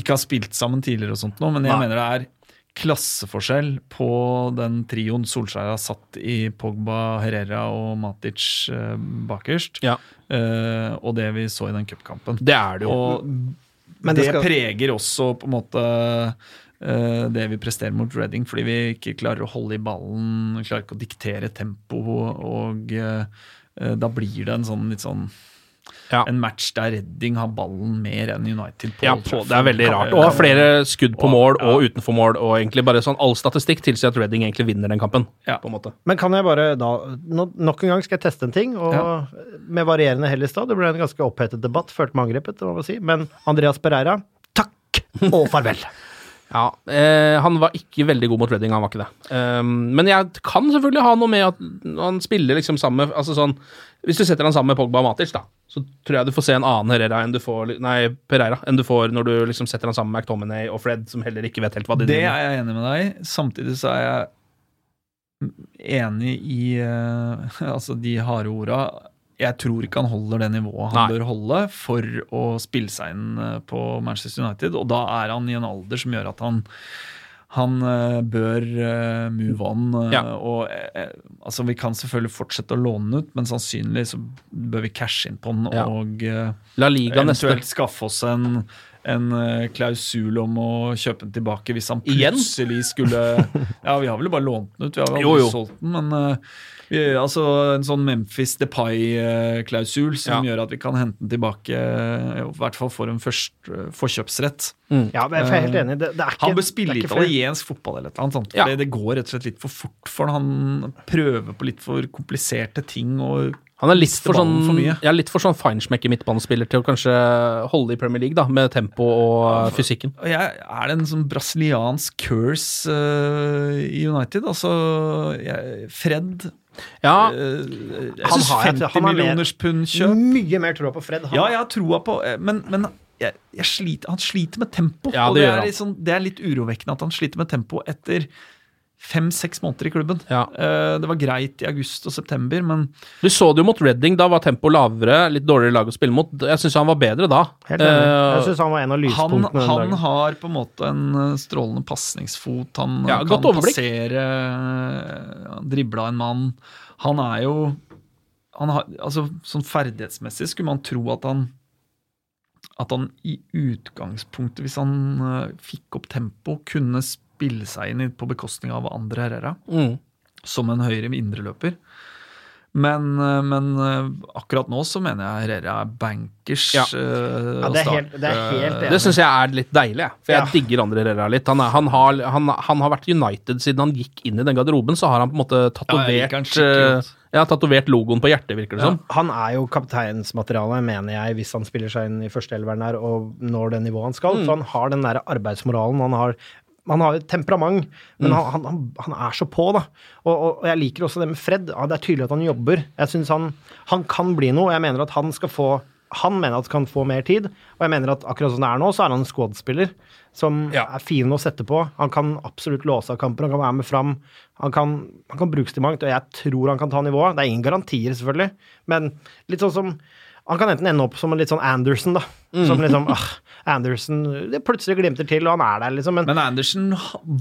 ikke har spilt sammen tidligere og sånt nå, men jeg Nei. mener det er klasseforskjell på den trioen Solskjær har satt i Pogba, Herrera og Matic bakerst, Ja. og det vi så i den cupkampen. Det er det jo. Og Men det, det skal- preger også på en måte uh, det vi presterer mot Reading, fordi vi ikke klarer å holde i ballen, klarer ikke å diktere tempo, og uh, da blir det en sånn litt sånn Ja. En match der Redding har ballen mer enn United på Ja, på, det er veldig rart. Og har flere skudd på mål og utenfor mål, og egentlig bare sånn all statistikk tilsier at Redding egentlig vinner den kampen. Ja. på en måte. Men kan jeg bare da no, Nok en gang skal jeg teste en ting, og Ja. med varierende hell i stad. Det ble en ganske opphetet debatt, følte meg angrepet, må man si. Men Andreas Pereira, takk og farvel. Ja, eh, Han var ikke veldig god mot Redding, han var ikke det. Um, men jeg kan selvfølgelig ha noe med at han spiller liksom sammen med altså sånn, Hvis du setter han sammen med Pogba og Matic, da, så tror jeg du får se en annen Herrera enn du får Nei, Pereira enn du får når du liksom setter han sammen med McTominay og Fred, som heller ikke vet helt hva de Det driver med. er jeg enig med deg i. Samtidig så er jeg enig i eh, altså de harde orda. Jeg tror ikke han holder det nivået han Nei. bør holde for å spille seg inn eh, på Manchester United. Og da er han i en alder som gjør at han han eh, bør eh, move on. eh, Ja. og altså Vi kan selvfølgelig fortsette å låne den ut, men sannsynlig så bør vi cashe inn på den Ja. og La Liga neste eventuelt skaffe oss en, en eh, klausul om å kjøpe den tilbake hvis han Igjen? plutselig skulle Ja, vi har vel bare lånt den ut, vi har vel Jo, aldri jo. solgt den, men eh, vi, altså en sånn Memphis Depay-klausul som Ja. gjør at vi kan hente den tilbake, eh, i hvert fall for en først, forkjøpsrett. Ja, men jeg er helt enig. Det, det er ikke, Han bør spille det er ikke italiensk fotball eller et eller annet sånt. Ja. fordi Det går rett og slett litt for fort for han. Han prøver på litt for kompliserte ting. og Han er litt for sånn, for ja, litt for sånn feinschmecker midtbanespiller til å kanskje holde i Premier League, da, med tempo og fysikken. Jeg, er det en sånn brasiliansk curse eh, i United? Altså jeg, Fred Ja, eh, Jeg syns har 50 han er millioners pund kjøp Mye mer troa på Fred. Han, Ja, jeg har troa på eh, Men, men jeg, jeg sliter, han sliter med tempo. Ja, og det det er, liksom, det er litt urovekkende at han sliter med tempo etter fem-seks måneder i klubben. Ja. Eh, det var greit i august og september, men Du så det jo mot Redding. da var tempoet lavere, litt dårligere lag å spille mot. Jeg syns han var bedre da. Helt enig. Eh, Jeg syns han var en av lyspunktene den han har på en måte en eh, strålende pasningsfot. Han Ja, kan passere Han dribla en mann. Han er jo han har, altså, Sånn ferdighetsmessig skulle man tro at han at han i utgangspunktet, hvis han uh, fikk opp tempo, kunne spille seg inn på bekostning av andre Herrera. mm. Som en høyre indreløper. Men, eh, men eh, akkurat nå så mener jeg Herrera er bankers. Ja. eh, Ja, det er helt- det er helt enig. Det syns jeg er litt deilig, for jeg Ja. digger andre Herrera litt. Han, er, han, har, han, han har vært United siden han gikk inn i den garderoben, så har han på en måte tatovert ja, ja, tatovert logoen på hjertet, virker det som. Han er jo kapteinsmateriale, mener jeg, hvis han spiller seg inn i førsteelveren her og når det nivået han skal. For han har den der arbeidsmoralen. Han har, han har et temperament, men han, han, han, han er så på, da. Og, og, og jeg liker også det med Fred. Ja, det er tydelig at han jobber. Jeg synes han, han kan bli noe, og jeg mener at han skal få han mener at han kan få mer tid, og jeg mener at akkurat som det er nå, så er han en squad-spiller som Ja. er fin å sette på. Han kan absolutt låse av kamper, han kan være med fram. Han kan, han kan brukes til mangt, og jeg tror han kan ta nivået. Det er ingen garantier, selvfølgelig, men litt sånn som Han kan enten ende opp som en litt sånn Anderson, da. Som liksom ah, Anderson Det plutselig glimter til, og han er der, liksom. Men, Men Andersen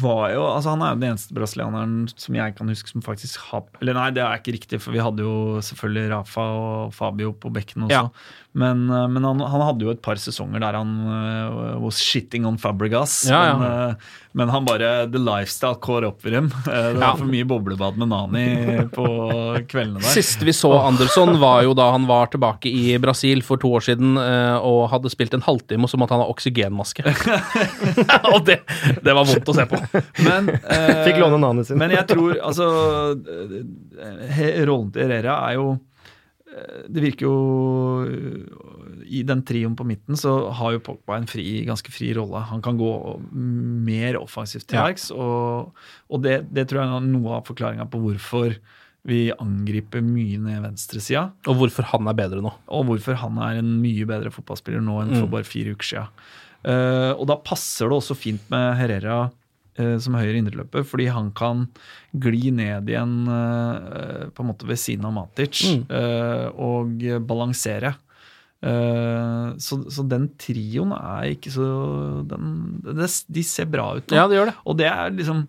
var jo altså Han er jo den eneste brasilianeren som jeg kan huske som faktisk har Eller nei, det er ikke riktig, for vi hadde jo selvfølgelig Rafa og Fabio på bekken også. Ja. Men, eh, men han, han hadde jo et par sesonger der han uh, was shitting on Fabregas. Ja, ja. Men, eh, men han bare The lifestyle caught up with him. Uh, det var Ja. for mye boblebad med Nani på kveldene der. Sist vi så Andersson, var jo da han var tilbake i Brasil for to år siden og hadde spilt en halvtime som at han ha oksygenmaske. og det, det var vondt å se på. Men, Fikk låne Nani sin. Men jeg tror altså he- Rollen til Herrera er jo Det virker jo I den trioen på midten så har jo Pogba en fri, ganske fri rolle. Han kan gå mer offensivt til Ja. og, og det, det tror jeg er noe av forklaringa på hvorfor vi angriper mye ned venstresida, Og hvorfor han er bedre nå. og hvorfor han er en mye bedre fotballspiller nå enn for Mm. bare fire uker sia. Uh, og da passer det også fint med Herrera eh, som høyre indreløper, fordi han kan gli ned igjen eh, på en måte ved siden av Matic Mm. eh, og balansere. Eh, så, så den trioen er ikke så den, De ser bra ut nå. Ja, det gjør det. Og det er liksom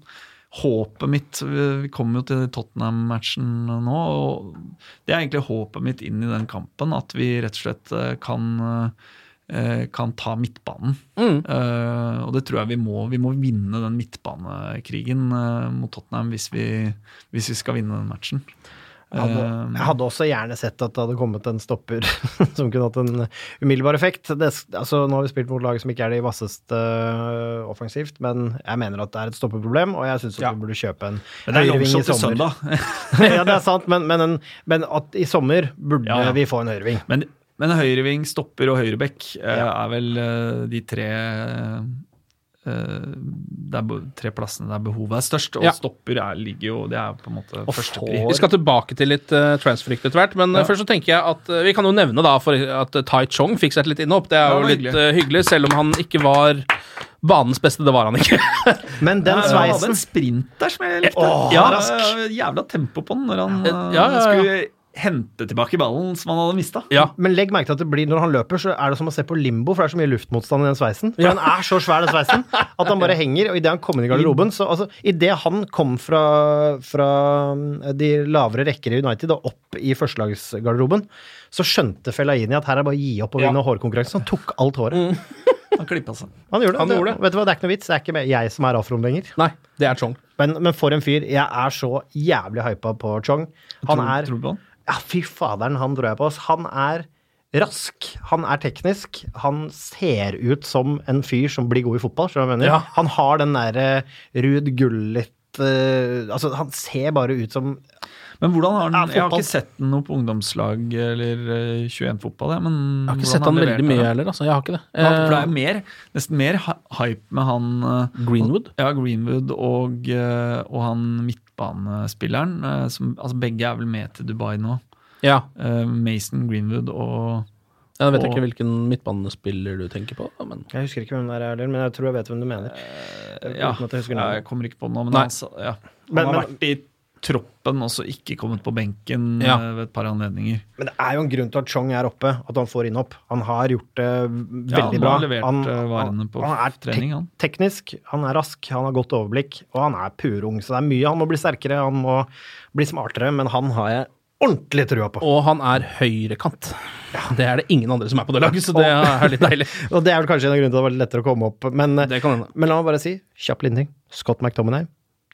håpet mitt Vi kommer jo til Tottenham-matchen nå, og det er egentlig håpet mitt inn i den kampen. At vi rett og slett eh, kan, eh, kan ta midtbanen. Mm. Uh, og det tror jeg vi må. Vi må vinne den midtbanekrigen uh, mot Tottenham hvis vi, hvis vi skal vinne den matchen. Jeg hadde, Eh, jeg hadde også gjerne sett at det hadde kommet en stopper som kunne hatt en umiddelbar effekt. Det, altså, nå har vi spilt mot lag som ikke er de vasseste offensivt, men jeg mener at det er et stoppeproblem, og jeg syns Ja. vi burde kjøpe en men høyreving i sommer. ja, det er sant, men, men, en, men at i sommer burde ja. vi få en høyreving. Men, men høyreving, stopper og høyrebekk eh, Ja. er vel eh, de tre eh, det er tre plassene der behovet er størst, og Ja. stopper er, ligger jo Det er på en måte førstepri. Vi skal tilbake til litt uh, transfrykt etter hvert, men Ja. først så tenker jeg at vi kan jo nevne da for at Tai Chong fikk seg et litt innhopp. Det er jo det litt hyggelig. hyggelig, selv om han ikke var banens beste. Det var han ikke. Men den Ja, Han hadde sveisen en sprint der som jeg likte. Åh, ja, rask. Jævla tempo på den når han Ja, ja, ja. skulle hente tilbake ballen som han hadde mista. ja. Men legg merke til at det blir, når han løper, så er det som å se på limbo, for det er så mye luftmotstand i den sveisen. For den er så svær, den sveisen, at han bare henger. Og idet han kommer inn i garderoben så altså, Idet han kom fra, fra mm, de lavere rekker i United og opp i førstelagsgarderoben, så skjønte Fellaini at her er det bare å gi opp og Ja. hårkonkurranse. Han tok alt håret. Han klippa seg. Han gjorde det. Han gjorde det. Vet du hva, det er ikke noe vits. Det er ikke jeg som er afroen lenger. Nei, det er Chong. Men, men for en fyr. Jeg er så jævlig hypa på Chong. Han Tror- er tror? Ja, fy faderen, han tror jeg på. oss. Han er rask, han er teknisk. Han ser ut som en fyr som blir god i fotball. skjønner du hva jeg mener? Ja. Han har den derre Ruud Gullit uh, Altså, han ser bare ut som Men hvordan har han Jeg har ikke sett den noe på ungdomslag eller eh, 21-fotball, jeg, men Jeg har ikke sett han veldig mye heller, altså. Jeg har ikke det. Ja, For det Eh, er mer, nesten mer hype med han eh, Greenwood? Ja, Greenwood og, eh, og han midtbanespilleren. eh, Som, altså begge er vel med til Dubai nå. Ja. Eh, Mason Greenwood og Jeg vet Og- ikke hvilken midtbanespiller du tenker på, men Jeg husker ikke hvem det er heller, men jeg tror jeg vet hvem du mener. Ja, jeg jeg kommer ikke på noe, men Nei. han, ja. han Men- har men- vært i troppen og så ikke kommet på benken Ja. eh, ved et par anledninger. Men det er jo en grunn til at Chong er oppe, at han får innhopp. Han har gjort det veldig Ja, han bra. har levert, han, varene på han er trening, han. teknisk, han er rask, han har godt overblikk, og han er purung. Så det er mye. Han må bli sterkere, han må bli smartere, men han har jeg ordentlig trua på. Og han er høyrekant. Det er det ingen andre som er på det laget, så det er litt deilig. Og det er vel kanskje en av grunnene til at det var lettere å komme opp. Men, Det kan men la meg bare si, kjapp liten ting. Scott McTominay,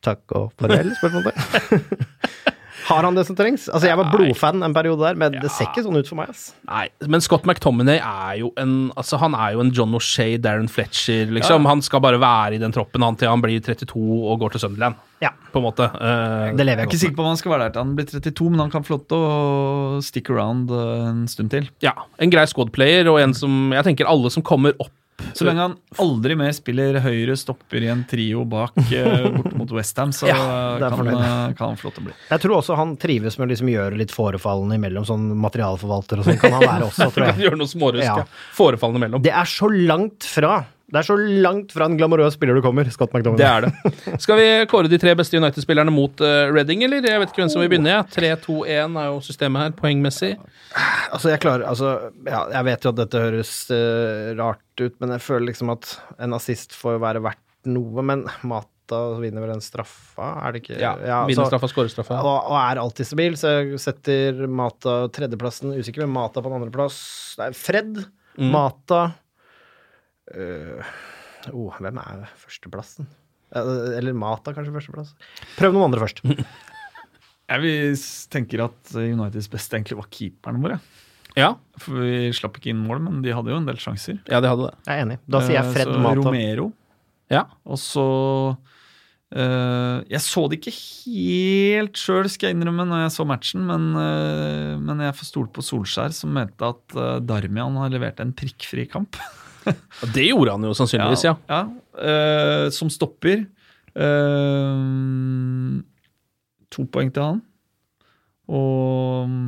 takk og farvel, spørsmålstegn. Har han det som trengs? Altså, Jeg var blodfan en periode der, men det ser ikke sånn ut for meg. ass. Nei, men Scott McTominay er jo en Altså han er jo en John O'Shay, Darren Fletcher, liksom. Han skal bare være i den troppen han til han blir 32 og går til Sunderland, Ja, på en måte. Uh, det lever Jeg er jeg ikke sikker på om han skal være der til han blir 32, men han kan få lov til å stick around eh, en stund til. ja, En grei squad-player og en som Jeg tenker alle som kommer opp Så lenge han aldri mer spiller høyre stopper i en trio bak eh, bort mot Westham, så Ja, kan, eh, kan han få lov til å bli. Jeg tror også han trives med å liksom gjøre litt forefallende imellom sånn materialforvalter og sånn. Kan han være også, tror jeg. Gjøre noe smårusk. Ja. Forefallende mellom. Det er så langt fra Det er så langt fra en glamorøs spiller du kommer, Scott McDonald. Det er det. Skal vi kåre de tre beste United-spillerne mot uh, Reading, eller? Jeg vet ikke hvem som vil begynne. jeg. 3-2-1 er jo systemet her, poengmessig. Altså, jeg klarer Altså, ja, jeg vet jo at dette høres uh, rart ut, men jeg føler liksom at en assist får jo være verdt noe. Men Mata vinner vel den straffa, er det ikke? Ja, ja Vinner straffa, skårer straffa. og, og er alltid stabil, så jeg setter Mata tredjeplassen. Usikker med Mata på den andreplass. Det er Fred, Mm. Mata øh, oh, Hvem er førsteplassen? Eller Mata, kanskje førsteplass? Prøv noen andre først. Jeg tenker at Uniteds beste egentlig var keeperne våre. Ja, For vi slapp ikke inn mål, men de hadde jo en del sjanser. ja, de hadde det. Jeg er enig. Da sier jeg Eh, Fred så Mata. Romero. Ja. Og så Uh, Jeg så det ikke helt sjøl, skal jeg innrømme, når jeg så matchen, men, uh, men jeg får stole på Solskjær, som mente at uh, Darmian har levert en prikkfri kamp. Det gjorde han jo sannsynligvis, ja. ja. Uh, som stopper. Uh, to poeng til han. Og mm,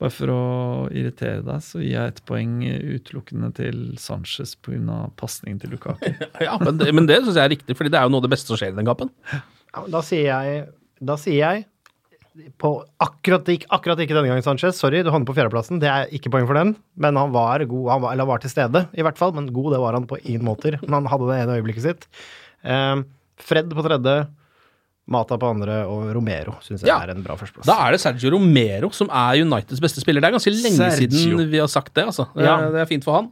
bare for å irritere deg, så gir jeg ett poeng utelukkende til Sanchez pga. pasningen til Lukaku. ja men det, men det syns jeg er riktig, Fordi det er jo noe av det beste som skjer i den kampen. Ja, da sier jeg Da sier jeg på akkurat, ikke- akkurat ikke denne gangen, Sanchez. Sorry, du havnet på fjerdeplassen. Det er ikke poeng for den. Men han var god, han var, eller var til stede, i hvert fall. Men god, det var han på ingen måter. Men han hadde det ene øyeblikket sitt. Eh, Fred på tredje, Mata på andre og Romero syns jeg Ja. er en bra førsteplass. Da er det Sergio Romero som er Uniteds beste spiller. Det er ganske lenge Sergio. siden vi har sagt det, altså. Det, Ja. er- det er fint for han.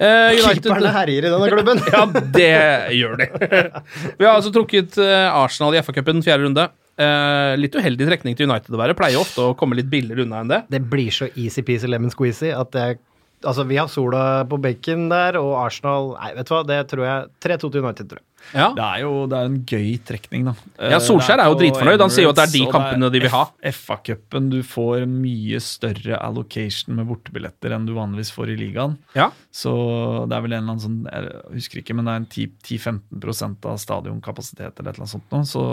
Uh, United- Keeperne herjer i denne klubben! Ja, det gjør de. Vi har altså trukket eh, Arsenal i FA-cupen fjerde runde. Eh, litt uheldig trekning til United å være. Pleier ofte å komme litt billigere unna enn det. Det blir så easy-peasy lemon squeezy at jeg Altså, vi har sola på benken der, og Arsenal Nei, vet du hva, det tror jeg 3-2 til United, tror jeg. Ja. Det er jo det er en gøy trekning, da. Ja, Solskjær er, er jo dritfornøyd. Han sier jo at det er de kampene er de vil ha. FA-cupen du får mye større allocation med bortebilletter enn du vanligvis får i ligaen. Ja. Så det er vel en eller annen sånn Jeg husker ikke, men det er en 10-15% av stadionkapasitet eller et eller annet sånt nå. Så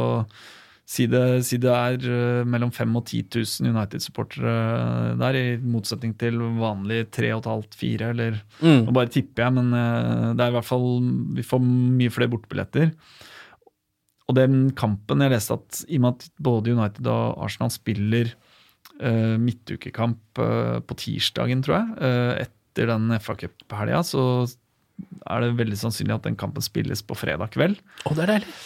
si det, si det er eh, mellom 5000 og 10 000 United-supportere der, i motsetning til vanlig 3500-4, eller Mm. Nå bare tipper jeg, men eh, det er i hvert fall Vi får mye flere bortebilletter. Og den kampen jeg leste at i og med at både United og Arsenal spiller uh, midtukekamp uh, på tirsdagen, tror jeg, uh, etter den FA Cup-helga, så er det veldig sannsynlig at den kampen spilles på fredag kveld. Å, det er deilig.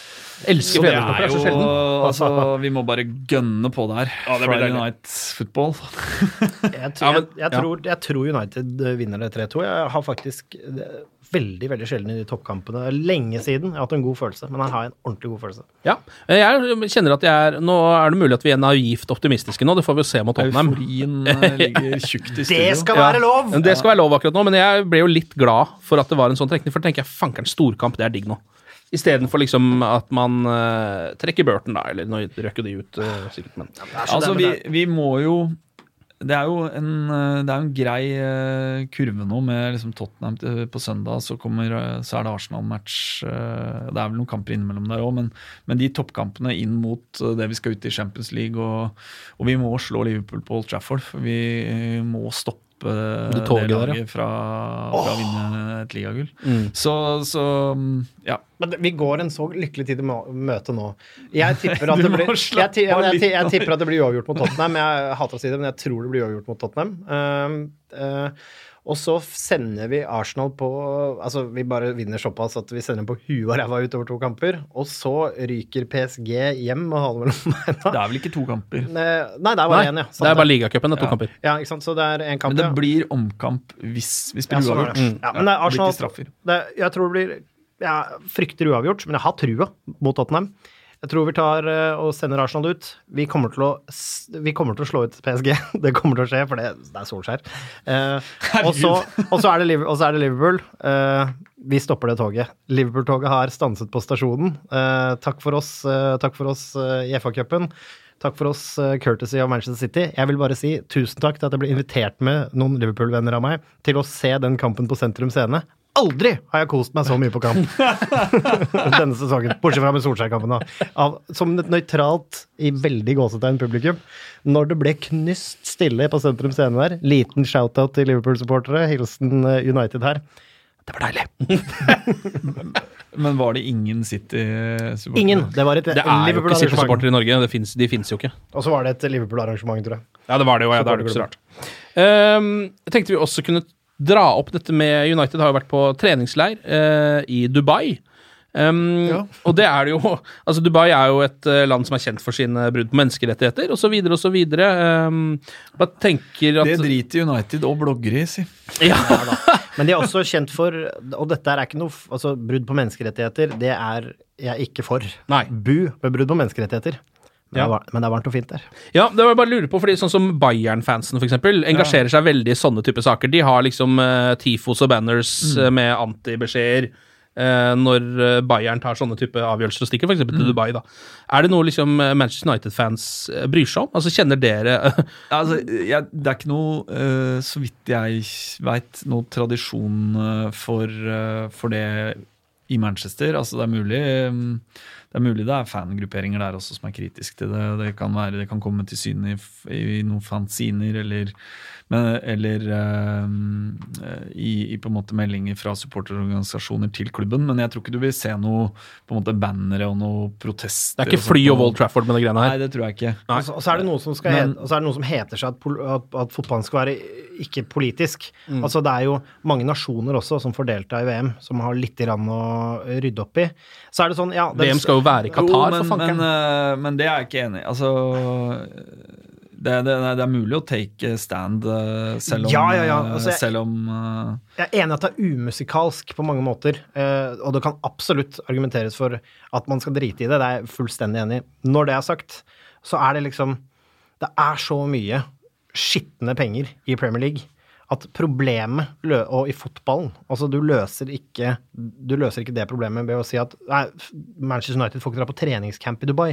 Elsker Så det er Det er jo altså, Vi må bare gønne på der. Ja, det blir Friday. Night Football. Jeg, tror, jeg, jeg, tror, jeg tror United eh, vinner det 3-2. Jeg har faktisk eh, veldig veldig sjelden i de toppkampene lenge siden jeg har hatt en god følelse, men jeg har en ordentlig god følelse. Ja. Jeg kjenner at jeg er Nå er det mulig at vi er naivt optimistiske nå, det får vi jo se mot Tottenham. Euforien eh, ligger tjukt i studio. Det skal være lov! Ja, Det skal være lov akkurat nå, men jeg ble jo litt glad for at det var en sånn trekning. For tenker jeg fanker'n, storkamp, det er digg nå. Istedenfor liksom at man uh, trekker Burton, da. Eller nå røk jo de ut, uh, sikkert, men Altså, vi, vi må jo det er jo en, eh, det er en grei uh, kurve nå med liksom Tottenham til- på søndag, så, kommer, så er det Arsenal-match. Det er vel noen kamper innimellom der òg, men, men de toppkampene inn mot det vi skal ut i Champions League, og, og vi må slå Liverpool på Old Trafford. Vi må stoppe stoppe Det toget det der, ja. laget fra, fra å vinne et ligagull. Mm. Så, så ja. Men vi går en så lykkelig tid i møte nå. Jeg tipper at det blir jeg, jeg, jeg tipper at det blir uavgjort mot Tottenham. Jeg hater å si det, men jeg tror det blir uavgjort mot Tottenham. Uh, eh, og så sender vi Arsenal på Altså, vi bare vinner såpass at vi sender dem på huet og ræva utover to kamper. Og så ryker PSG hjem og har det mellom beina. Det er vel ikke to kamper. Nei, det er bare Nei, én, ja. det er bare ligacupen. Det er to Ja. kamper. Ja, ikke sant. Så det er én kamp, Men det ja. blir omkamp hvis vi Ja, spiller er uavgjort. det. Ja, men det er Arsenal det, Jeg tror det blir Jeg frykter uavgjort, men jeg har trua mot Tottenham. Jeg tror vi tar eh, og sender Arsenal ut. Vi kommer til å, vi kommer til å slå ut PSG. Det kommer til å skje, for det, det er Solskjær. Eh, og, så, og, så er det og så er det Liverpool. Eh, vi stopper det toget. Liverpool-toget har stanset på stasjonen. Eh, takk for oss, eh, takk for oss eh, i FA-cupen. Takk for oss, courtesy av Manchester City. Jeg vil bare si tusen takk til at jeg ble invitert med noen Liverpool-venner av meg til å se den kampen på Sentrum Scene. Aldri har jeg kost meg så mye på kamp denne sesongen. Bortsett fra med Solskjær-kampen, da. Av, som et nøytralt, i veldig gåsetegn publikum. Når det ble knust stille på Sentrum Scene der, liten shout-out til Liverpool-supportere, hilsen eh, United her. Det var deilig. Men var det ingen City-supportere? Ingen. Det var et Det er jo ikke City-supportere i Norge. Det finnes, de fins jo ikke. Og så var det et Liverpool-arrangement, tror jeg. Ja, det var det jo. Ja, det er det ikke så rart. Um, jeg tenkte vi også kunne dra opp dette med United har jo vært på treningsleir eh, i Dubai. Ehm, Og det er det jo Altså, Dubai er jo et eh, land som er kjent for sine brudd på menneskerettigheter osv. osv. Um, bare tenker at Det driter United og bloggere i, si. Ja. Men de er også kjent for Og dette er ikke noe altså, brudd på menneskerettigheter. Det er jeg ikke for. Nei. Bu med brudd på menneskerettigheter. Men, Ja. det er, var- men det er varmt og fint der. Ja, det var jeg bare lurer på, fordi sånn som Bayern-fansen eksempel, engasjerer seg veldig i sånne type saker. De har liksom uh, tifos og banners Mm. eh, med antibeskjeder uh, når Bayern tar sånne type avgjørelser og stikker f.eks. Mm. til Dubai. da. Er det noe liksom Manchester United-fans bryr seg om? Altså Kjenner dere Altså, jeg, det er ikke noe, uh, så vidt jeg veit, noe tradisjon for, for det i Manchester. Altså, det er mulig mm, det er mulig det er fangrupperinger der også som er kritiske til det. Det kan, være, det kan komme til syne i, i noen fanziner eller, men, eller eh, i, i på en måte meldinger fra supporterorganisasjoner til klubben. Men jeg tror ikke du vil se noe på en måte bannere og noe protester. Det er ikke og fly og Wall Trafford med de greiene her. Nei, det tror jeg ikke. Og så, og så er det noe som skal Men- het, og så er det noe som heter seg at, at, at fotballen skal være ikke politisk. Mm. Altså Det er jo mange nasjoner også som får delta i VM, som har litt grann å rydde opp i. Så er det sånn, ja det, VM skal jo være i Qatar, men, for fanken. Men, eh, men det er jeg ikke enig i. Altså det, det, det er mulig å take stand eh, selv om, Ja, ja, ja. eh, Altså, jeg- selv om uh... Jeg er enig i at det er umusikalsk på mange måter, uh, og det kan absolutt argumenteres for at man skal drite i det. Det er jeg fullstendig enig i. Når det er sagt, så er det liksom Det er så mye skitne penger i Premier League at problemet og i fotballen Altså, du løser ikke Du løser ikke det problemet ved å si at nei, Manchester United får ikke dra på treningscamp i Dubai.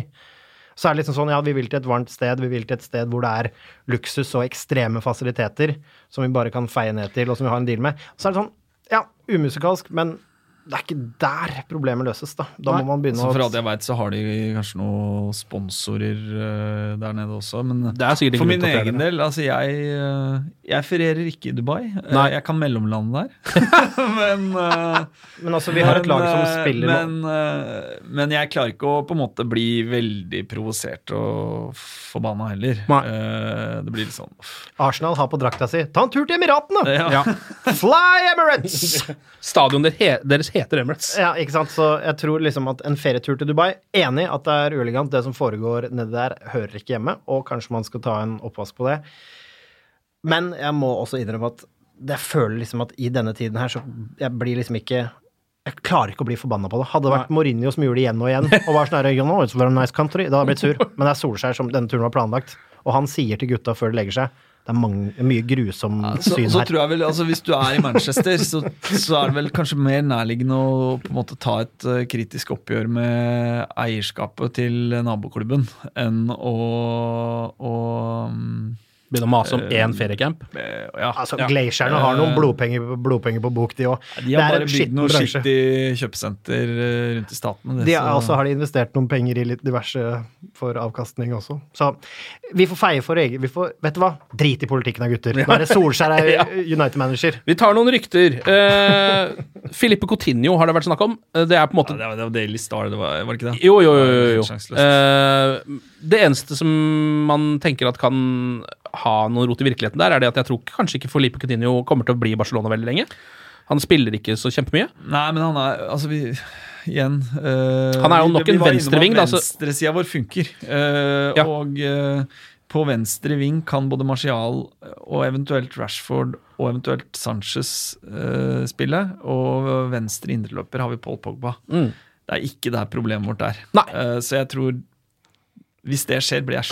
Så er det liksom sånn, ja, vi vil til et varmt sted, vi vil til et sted hvor det er luksus og ekstreme fasiliteter som vi bare kan feie ned til, og som vi har en deal med. Så er det sånn, ja, umusikalsk, men det er ikke der problemet løses, da. Da må man begynne så For å alt jeg veit, så har de kanskje noen sponsorer uh, der nede også. Men Det er sikkert en for min egen del, altså jeg, uh, jeg ferierer ikke i Dubai. Eh, Nei. Jeg kan mellomlande der. men uh, Men altså, vi har et lag som spiller men, men jeg klarer ikke å på en måte bli veldig provosert og forbanna heller. Nei. Eh, det blir litt sånn uff. Arsenal har på drakta si Ta en tur til Emiratene! Ja. Ja. Fly Emirates! Stadion deres heter Emirates. Ja, ikke sant? Så jeg tror liksom at en ferietur til Dubai Enig at det er uelegant. Det som foregår nedi der, hører ikke hjemme, og kanskje man skal ta en oppvask på det. Men jeg må også innrømme at jeg føler liksom at i denne tiden her, så jeg blir liksom ikke jeg klarer ikke å bli forbanna på det. Hadde det vært Mourinho som gjorde det igjen og igjen, og var sånn you know, it's very nice country, da hadde jeg blitt sur. Men det er Solskjær som denne turen var planlagt, og han sier til gutta før de legger seg det er mange, mye grusom Så, syn så tror jeg vel, altså Hvis du er i Manchester, så, så er det vel kanskje mer nærliggende å på en måte ta et uh, kritisk oppgjør med eierskapet til naboklubben enn å, å mm, Begynne å mase om én feriecamp. Eh, Ja. Altså, ja. Glacierne har noen Eh, blodpenger, blodpenger på bok, de òg. De har bare bygd noe skittig kjøpesenter eh, rundt i staten. det, De så- har, også har de investert noen penger i litt diverse for avkastning også. Så vi får feie for egen vi får, Vet du hva? Drit i politikken da, gutter. Nå er det Solskjær er Ja. United-manager. Vi tar noen rykter. Uh, Filippe Coutinho har det vært snakk om. Eh, Det er på en måte Ja, det var, Daily Star, det var, var det ikke det? Jo, jo, jo. Jo, jo. Uh. Eh, det eneste som man tenker at kan ha noe rot i virkeligheten der, er det at jeg tror kanskje ikke Felipe Coutinho kommer til å bli i Barcelona veldig lenge. Han spiller ikke så kjempemye. Nei, men han er Altså, vi Igjen Øh, Han er jo nok vi en venstreving, at Venstresida vår funker. Øh, Ja. Og øh, på venstre ving kan både Martial og eventuelt Rashford og eventuelt Sanchez spille. Og venstre indreløper har vi Paul Pogba. Mm. Det er ikke der problemet vårt er. Nei. Så jeg tror Hvis det skjer, blir jeg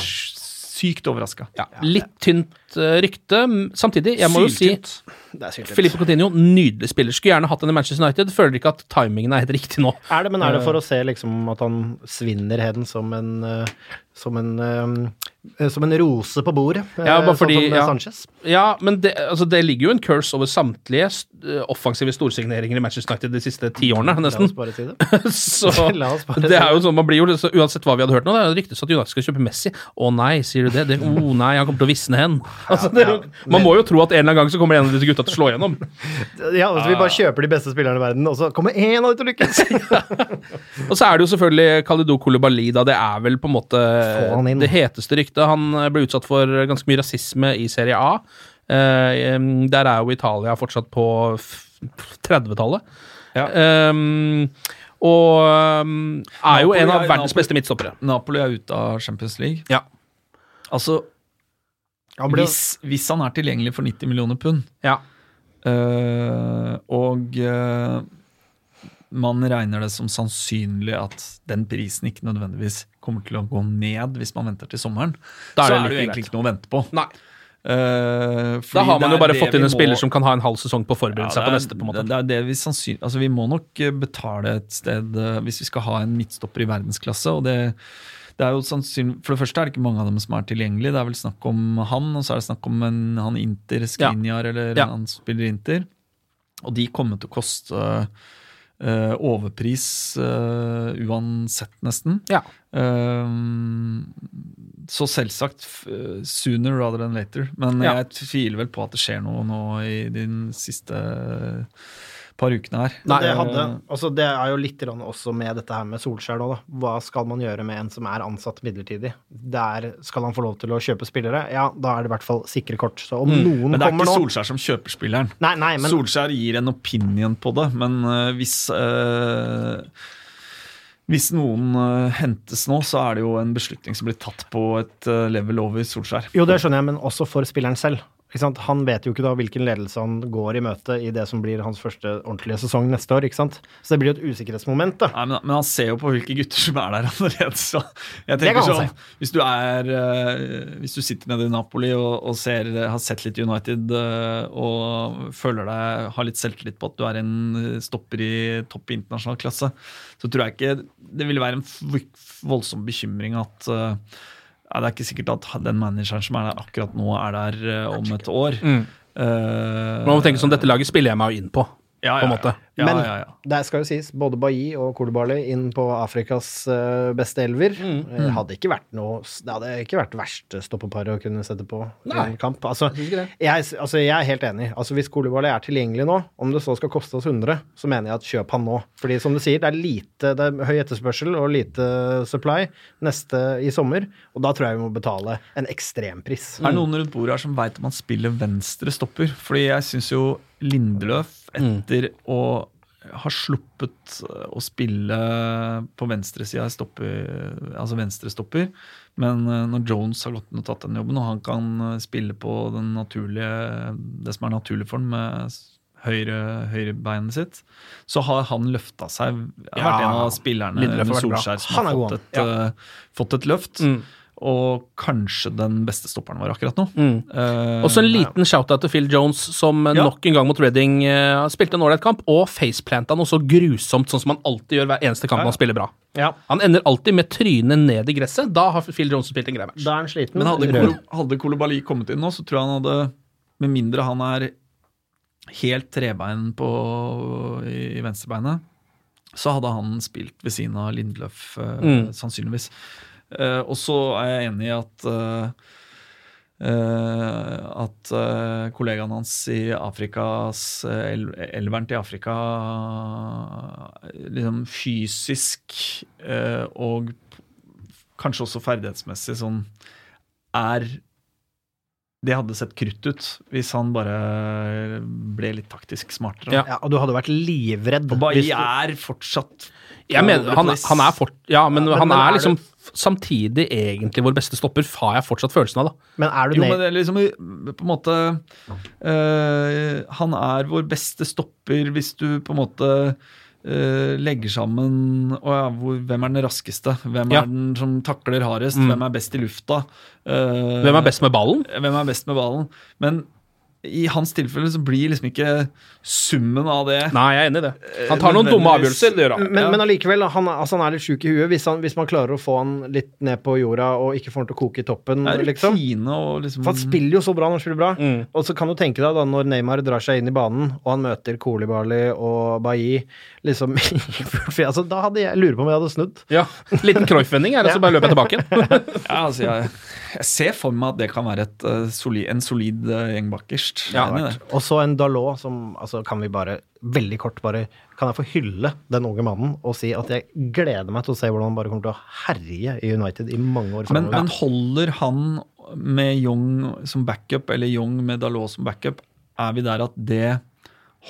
sykt overraska. Ja, litt tynt eh, rykte. Samtidig, jeg må jo si Det er sykt. Filipe Coutinho, nydelig spiller. Skulle gjerne hatt den i Manchester United. Føler ikke at timingen er helt riktig nå. Er det, men er det for å se liksom at han svinner heden som en eh, som en, eh, som en rose på bordet, eh, Ja, bare sånn fordi- som ja. Sanchez? Ja, men det, altså, det ligger jo en curse over samtlige eh, offensive storsigneringer i Manchester United de siste ti årene, La oss bare si det. Så det er jo sånn, man blir jo så Uansett hva vi hadde hørt nå, det er ryktes at United skal kjøpe Messi. Å nei, sier du det? det oh nei, han kommer til å visne hen. Altså, det, man må jo tro at en eller annen gang så kommer en av disse gutta til å slå gjennom. Ja, altså, vi bare kjøper de beste spillerne i verden, og så kommer én av de til å lykkes! Og så er det jo selvfølgelig Kalidou Kolibali, da. Det er vel på en måte det heteste ryktet. Han eh, ble utsatt for ganske mye rasisme i Serie A. Eh, der er jo Italia fortsatt på 30-tallet. Ja. Um, og um, er jo Napoli en av er- verdens Napoli- beste midtstoppere. Napoli er ute av Champions League. Ja. Altså, Han ble- hvis, hvis han er tilgjengelig for 90 millioner pund, Ja. eh, og eh, man regner det som sannsynlig at den prisen ikke nødvendigvis kommer til å gå ned hvis man venter til sommeren, Da er så er det jo egentlig ikke noe å vente på. Nei. Eh, Da har man jo bare fått inn en må- spiller som kan ha en halv sesong på å forberede Ja, seg på neste. på en måte. Det, er det vi sannsynlig... Altså, vi må nok eh, betale et sted uh, hvis vi skal ha en midtstopper i verdensklasse. og det, det er jo sannsynlig, For det første er det ikke mange av dem som er tilgjengelige. Det er vel snakk om han, og så er det snakk om en, han Inter, Skriniar, eller Ja. han spiller Inter. Og de kommer til å koste eh, overpris uh, uansett, nesten. Ja. Uh, så selvsagt sooner rather than later. Men Ja. jeg tviler vel på at det skjer noe nå i din siste par ukene her. Nei, det, hadde, altså det er jo litt også med dette her med Solskjær nå, da. Hva skal man gjøre med en som er ansatt midlertidig? Der skal han få lov til å kjøpe spillere? Ja, da er det i hvert fall sikre kort. Så om noen Men det er ikke nå Solskjær som kjøper spilleren. Nei, nei, men Solskjær gir en opinion på det, men eh, hvis eh, hvis noen uh, hentes nå, så er det jo en beslutning som blir tatt på et uh, level over Solskjær. Jo, det skjønner jeg, men også for spilleren selv. Han vet jo ikke da hvilken ledelse han går i møte i det som blir hans første ordentlige sesong neste år. ikke sant? Så det blir jo et usikkerhetsmoment. da. Nei, men, men han ser jo på hvilke gutter som er der allerede. Så jeg tenker sånn, hvis du er eh, Hvis du sitter nede i Napoli og, og ser, har sett litt United eh, og føler deg har litt selvtillit på at du er en eh, stopper i topp i internasjonal klasse, så tror jeg ikke det ville være en voldsom bekymring at eh, ja, Det er ikke sikkert at den manageren som er der akkurat nå, er der uh, om et år. Mm. Uh, Man må tenke sånn, Dette laget spiller jeg meg jo inn på. ja, på en måte. Ja, Men ja, ja. det skal jo sies, både Bailly og Kolibali inn på Afrikas eh, beste elver. Mm. Mm. hadde ikke vært noe Det hadde ikke vært verste stoppeparet å kunne sette på Nei. en kamp. Altså synes jeg, altså, jeg er helt enig. Altså, hvis Kolibali er tilgjengelig nå, om det så skal koste oss 100, så mener jeg at kjøp han nå. Fordi som du sier, det er lite Det er høy etterspørsel og lite supply neste i sommer, og da tror jeg vi må betale en ekstrempris. Er det noen rundt bordet her som veit om han spiller venstre stopper? Fordi jeg syns jo Lindeløf, etter å ha sluppet å spille på venstresida, altså venstrestopper Men eh, når Jones har gått inn og tatt den jobben, og han kan eh, spille på den naturlige, det som er naturlig for ham, med høyre, høyrebeinet sitt, så har han løfta seg. Har Ja, vært en av spillerne med. Solskjær som har fått et, eh, fått et løft. Mm. Og kanskje den beste stopperen vår akkurat nå. Mm. Eh, Også en liten shout-out til Phil Jones, som eh, Ja. nok en gang mot Reading uh, spilte en ålreit kamp, og faceplanta noe så grusomt, sånn som han alltid gjør hver eneste kamp Ja, ja. han spiller bra. Ja. Han ender alltid med trynet ned i gresset. Da har Phil Jones spilt en grei match. Da er han sliten. Men hadde, Kolo- hadde Kolobali kommet inn nå, så tror jeg han hadde Med mindre han er helt trebein på, i, i venstrebeinet, så hadde han spilt ved siden av Lindløf, uh, Mm. sannsynligvis. Eh, og så er jeg enig i at eh, eh, at kollegaen hans i Afrikas el Elveren til Afrika liksom fysisk og kanskje også ferdighetsmessig sånn er Det hadde sett krutt ut hvis han bare ble litt taktisk smartere. Ja. Ja, og du hadde vært livredd. Og Bailly er fortsatt Jeg mener, han, han er fort, ja, men, Ja, men- han men er er liksom samtidig egentlig vår beste stopper, har jeg fortsatt følelsen av, da. Men er du Jo, men det er liksom på en måte øh, Han er vår beste stopper hvis du på en måte øh, legger sammen å ja, hvor, Hvem er den raskeste? Hvem Ja. er den som takler hardest? Mm. Hvem er best i lufta? Eh, Hvem er best med ballen? Hvem er best med ballen? Men i hans tilfelle så blir liksom ikke summen av det Nei, jeg er enig i det. Han tar noen dumme avgjørelser, det gjør han. Men, Ja. men allikevel, han, er- altså, han er litt sjuk i huet. Hvis, han, hvis man klarer å få han litt ned på jorda og ikke får han til å koke i toppen, Det er liksom. og liksom For han spiller jo så bra når han spiller bra. Mm. Og så kan du tenke deg da når Neymar drar seg inn i banen, og han møter Kolibali og Bailly liksom altså, Da hadde jeg lurer på om jeg hadde snudd. Ja. Liten Cruyff-vending, er det, så bare løper jeg tilbake igjen. Ja, altså jeg, jeg ser for meg at det kan være et, uh, soli, en solid uh, gjeng er Ja, det. Og så en Dalot som altså, Kan vi bare, veldig kort bare Kan jeg få hylle den unge mannen og si at jeg gleder meg til å se hvordan han bare kommer til å herje i United i mange år Men, men holder han med Young som backup, eller Young med Dalot som backup, er vi der at det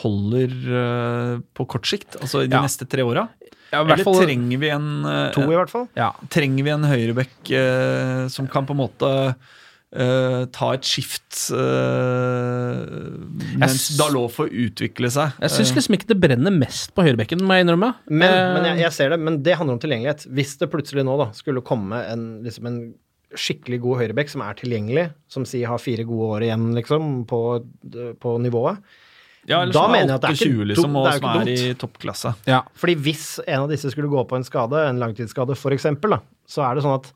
holder uh, på kort sikt? Altså i de Ja. neste tre åra? Ja, Eller fall trenger vi en uh, to, i hvert fall. ja. Trenger vi en høyrebekk uh, som kan på en måte eh, ta et skift uh, mens Dalot får utvikle seg? Jeg syns liksom ikke det brenner mest på høyrebekken, må jeg innrømme. Men, uh, men jeg, jeg ser det, men det handler om tilgjengelighet. Hvis det plutselig nå da skulle komme en, liksom en skikkelig god høyrebekk som er tilgjengelig, som sier har fire gode år igjen, liksom, på, på nivået Ja, eller Da som mener jeg er at det er ikke 28, liksom, og det er jo som ikke er i dumt. toppklasse. ja. Fordi hvis en av disse skulle gå på en skade, en langtidsskade f.eks., så er det sånn at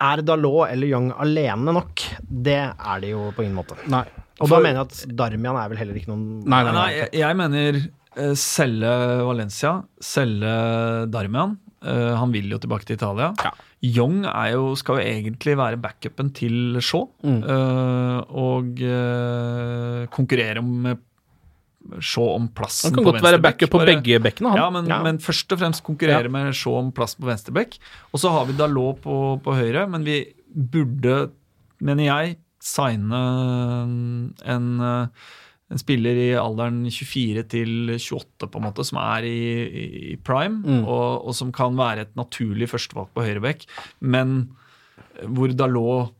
er Dalot eller Young alene nok? Det er de jo på ingen måte. Nei. Og For- da mener jeg at Darmian er vel heller ikke noen Nei, Nei, nei, jeg, jeg mener uh, selge Valencia, selge Darmian. Uh, han vil jo tilbake til Italia. Ja. Young er jo, skal jo egentlig være backupen til Shaw. Mm. Uh, og konkurrere om Shaw om plassen Han kan godt være venstrebekk, backup på begge bekkene. Ja, men, Ja. men først og fremst konkurrere Ja. med se om plass på venstrebekk. Og så har vi Dalot på, på høyre, men vi burde, mener jeg, signe en, en spiller i alderen 24 til 28, på en måte, som er i, i prime, Mm. og, og som kan være et naturlig førstevalg på høyrebekk, men hvor Dalot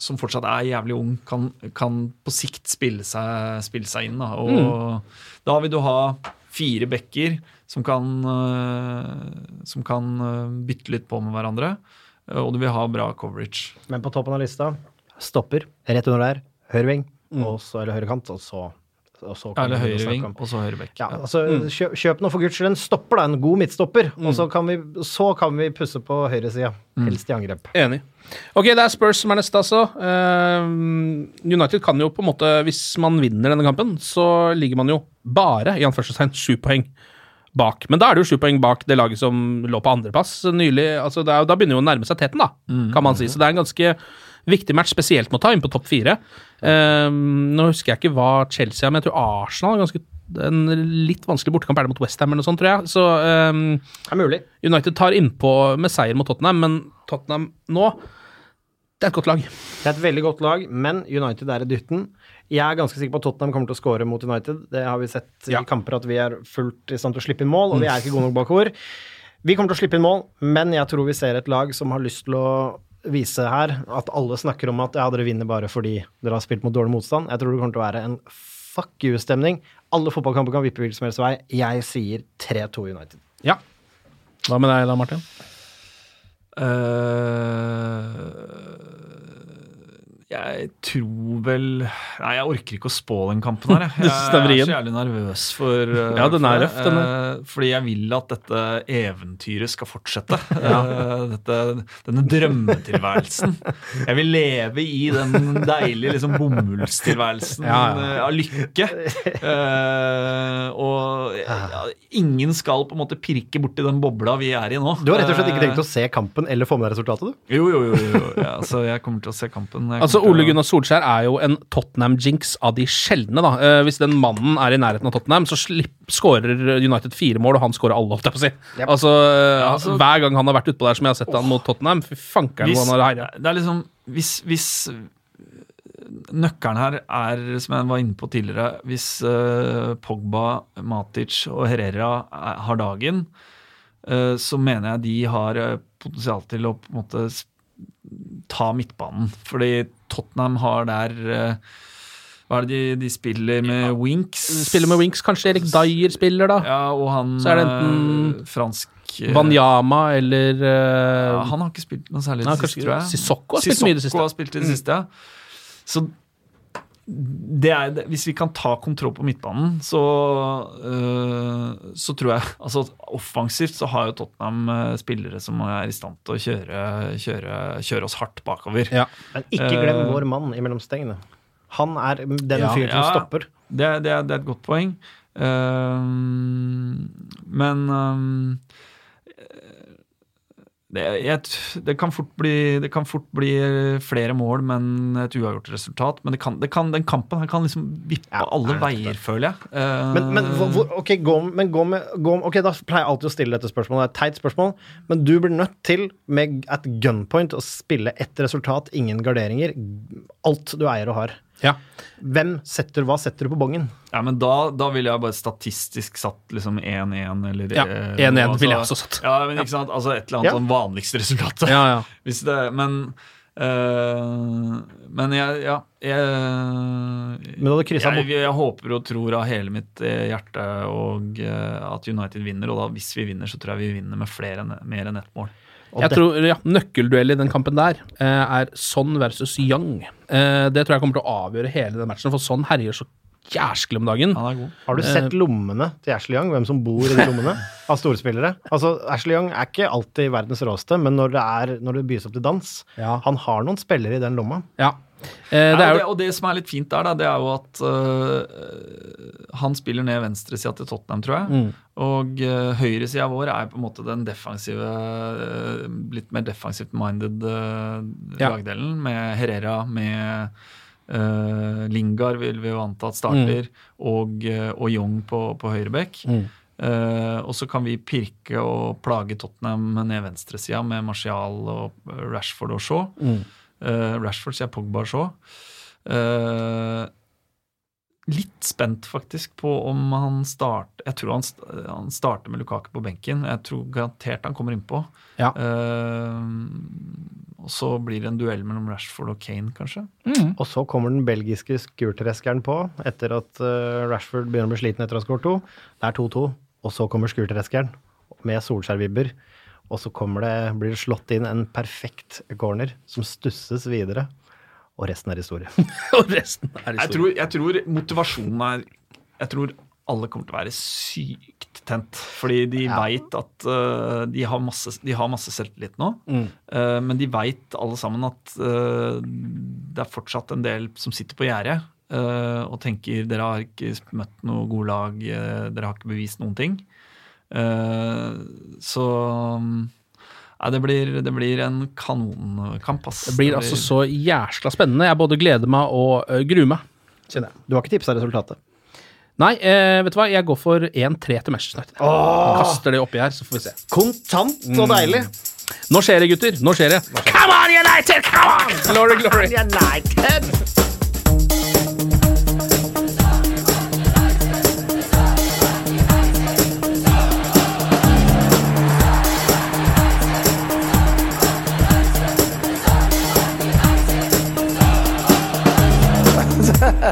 som fortsatt er jævlig ung, kan, kan på sikt spille seg, spille seg inn. Da. Og da vil du ha fire bekker som kan, øh, som kan øh, bytte litt på med hverandre. Og du vil ha bra coverage. Men på toppen av lista stopper rett under der, høyreving, og så, eller høyrekant, og så, og så kan Eller høyre ving, høyreving, og så høyrebekk. Ja, altså, kjøp, kjøp nå for guds skyld en stopper, da, en god midtstopper, og så kan, vi, så kan vi pusse på høyresida. Helst i angrep. Enig. Ok, det er Spurs som er neste, altså. Uh, United kan jo på en måte, hvis man vinner denne kampen, så ligger man jo bare, i anførselstegn, sju poeng bak. Men da er det jo sju poeng bak det laget som lå på andreplass nylig. Altså, da begynner jo å nærme seg teten, da, kan man si. Så det er en ganske viktig match, spesielt ta inn på topp fire. Eh, nå husker jeg ikke hva Chelsea har men jeg tror Arsenal er ganske en litt vanskelig bortekamp er det mot Westham eller noe sånt, tror jeg. Så um, Det er mulig. United tar innpå med seier mot Tottenham, men Tottenham nå Det er et godt lag. Det er et veldig godt lag, men United er i dytten. Jeg er ganske sikker på at Tottenham kommer til å score mot United. Det har vi sett Ja. i kamper at vi er fullt i stand til å slippe inn mål, og vi er ikke gode nok bakover. Vi kommer til å slippe inn mål, men jeg tror vi ser et lag som har lyst til å vise her at alle snakker om at ja, dere vinner bare fordi dere har spilt mot dårlig motstand. Jeg tror det kommer til å være en fuck you-stemning. Alle fotballkamper kan vippe hvilken som helst vei. Jeg sier 3-2 United. Ja. Hva med deg da, Martin? Eh, jeg tror vel Nei, jeg orker ikke å spå den kampen her. Jeg, er jeg er så jævlig nervøs for uh, Ja, den er det. røff, den er. Eh, Fordi jeg vil at dette eventyret skal fortsette. Eh, dette, denne drømmetilværelsen. Jeg vil leve i den deilige liksom, bomullstilværelsen Ja, ja. eh, av lykke. Eh, og ja, ingen skal på en måte pirke borti den bobla vi er i nå. Du har rett og slett ikke Eh, tenkt å se kampen eller få med deg resultatet, du? Jo, jo, jo. jo. Ja, så jeg kommer til å se kampen. Jeg Altså, Ole Gunnar Solskjær er jo en Tottenham-jinx av de sjeldne. da. Eh, hvis den mannen er i nærheten av Tottenham, så skårer United fire mål, og han skårer alle, holdt jeg på å si. Yep. Altså, ja, altså- Hver gang han har vært utpå der, som jeg har sett han mot Tottenham, fy fankeren Hvis, hvor han har herja. det er liksom Hvis, hvis Nøkkelen her er, som jeg var inne på tidligere, hvis eh, Pogba, Matic og Herrera er, har dagen, eh, så mener jeg de har eh, potensial til å på en måte ta midtbanen. Fordi Tottenham har der eh, Hva er det de, de spiller med Winks? Spiller med Winks, kanskje Erik Dyer spiller, da. Ja, og han Så er det enten eh, fransk eh, Wanyama eller ja, Han har ikke spilt noe særlig i det siste, tror jeg. Sissoko har spilt mye i det siste. Mm. Har spilt i det siste, ja. Så det er, hvis vi kan ta kontroll på midtbanen, så, øh, så tror jeg altså Offensivt så har jo Tottenham øh, spillere som er i stand til å kjøre, kjøre, kjøre oss hardt bakover. Ja. Men ikke glem Eh, vår mann imellom stengene. Han er den Ja. fyren som Ja. stopper. Det, er- det, er- det er et godt poeng. Uh, men ehm, det, jeg, det, kan fort bli, det kan fort bli flere mål, men et uavgjort resultat. Men det kan, det kan, den kampen her kan liksom vippe Ja, alle veier, føler jeg. Uh, Men, men hvor, hvor- ok, gå, men gå med, gå med Ok, da pleier jeg alltid å stille dette spørsmålet. Det er et teit spørsmål, men du blir nødt til, med et gunpoint, å spille ett resultat, ingen garderinger. Alt du eier og har. Ja. Hvem setter hva setter du på bongen? ja, men da, da ville jeg bare statistisk satt liksom 1-1 eller Ja, eh, 1-1 altså, ville jeg også satt. Ja, men ikke sant? Altså et eller annet Ja. sånn vanligste resultat. Ja, ja. Hvis det, men øh, Men jeg, ja jeg, Men du hadde jeg, jeg, jeg håper og tror av hele mitt eh, hjerte og eh, at United vinner. Og da hvis vi vinner, så tror jeg vi vinner med flere mer enn ett mål. Jeg tror ja, Nøkkelduell i den kampen der eh, er Son versus Young. Eh, det tror jeg kommer til å avgjøre hele den matchen, for Son herjer så jæsklig om dagen. Han god. Har du sett lommene til Ashley Young? Hvem som bor i de lommene av storspillere? Altså, Ashley Young er ikke alltid verdens råeste, men når det, er, når det bys opp til dans Ja. Han har noen spillere i den lomma. Ja. Eh, Ja, det er og, det, og det som er litt fint der, da, det er jo at uh, han spiller ned venstresida til Tottenham, tror jeg. Mm. Og uh, høyresida vår er på en måte den defensive, uh, litt mer defensivt minded Ja. lagdelen, med Herrera, med uh, Lingard vil vi jo anta at starter, og, øh, og Young på, på høyrebekk. Mm. Uh, og så kan vi pirke og plage Tottenham ned venstresida med Martial og Rashford og Shaw. Mm. Eh, Rashford sier Pogba så. Shaw. Eh, litt spent faktisk på om han starter Jeg tror han, st han starter med Lukaku på benken. Jeg tror garantert han kommer innpå. Ja. Uh, og så blir det en duell mellom Rashford og Kane, kanskje. Og så kommer den belgiske skurtreskeren på, etter at uh, Rashford begynner å bli sliten etter å ha skåret to. Det er 2-2, og så kommer skurtreskeren med Solskjær-vibber. Og så det, blir det slått inn en perfekt corner som stusses videre. Og resten er historie. Og resten er Jeg historie. tror, jeg tror motivasjonen er Jeg tror alle kommer til å være sykt tent. Fordi de Ja. veit at uh, de, har masse, de har masse selvtillit nå. Mm. Uh, men de veit alle sammen at uh, det er fortsatt en del som sitter på gjerdet og tenker dere har ikke møtt noe gode lag, dere har ikke bevist noen ting. Øh, så Nei, det blir, det blir en kanonkamp, ass. Det blir altså så jæsla spennende. Jeg både gleder meg og ø, gruer meg. Kjenner jeg. Du har ikke tipsa resultatet? Nei, eh, vet du hva? Jeg går for 1-3 til Manchester United. Kaster det oppi her, så får vi se. Kontant og deilig! Nå skjer det, gutter. Nå skjer det. Come on, United! Come on! Glory, glory. United!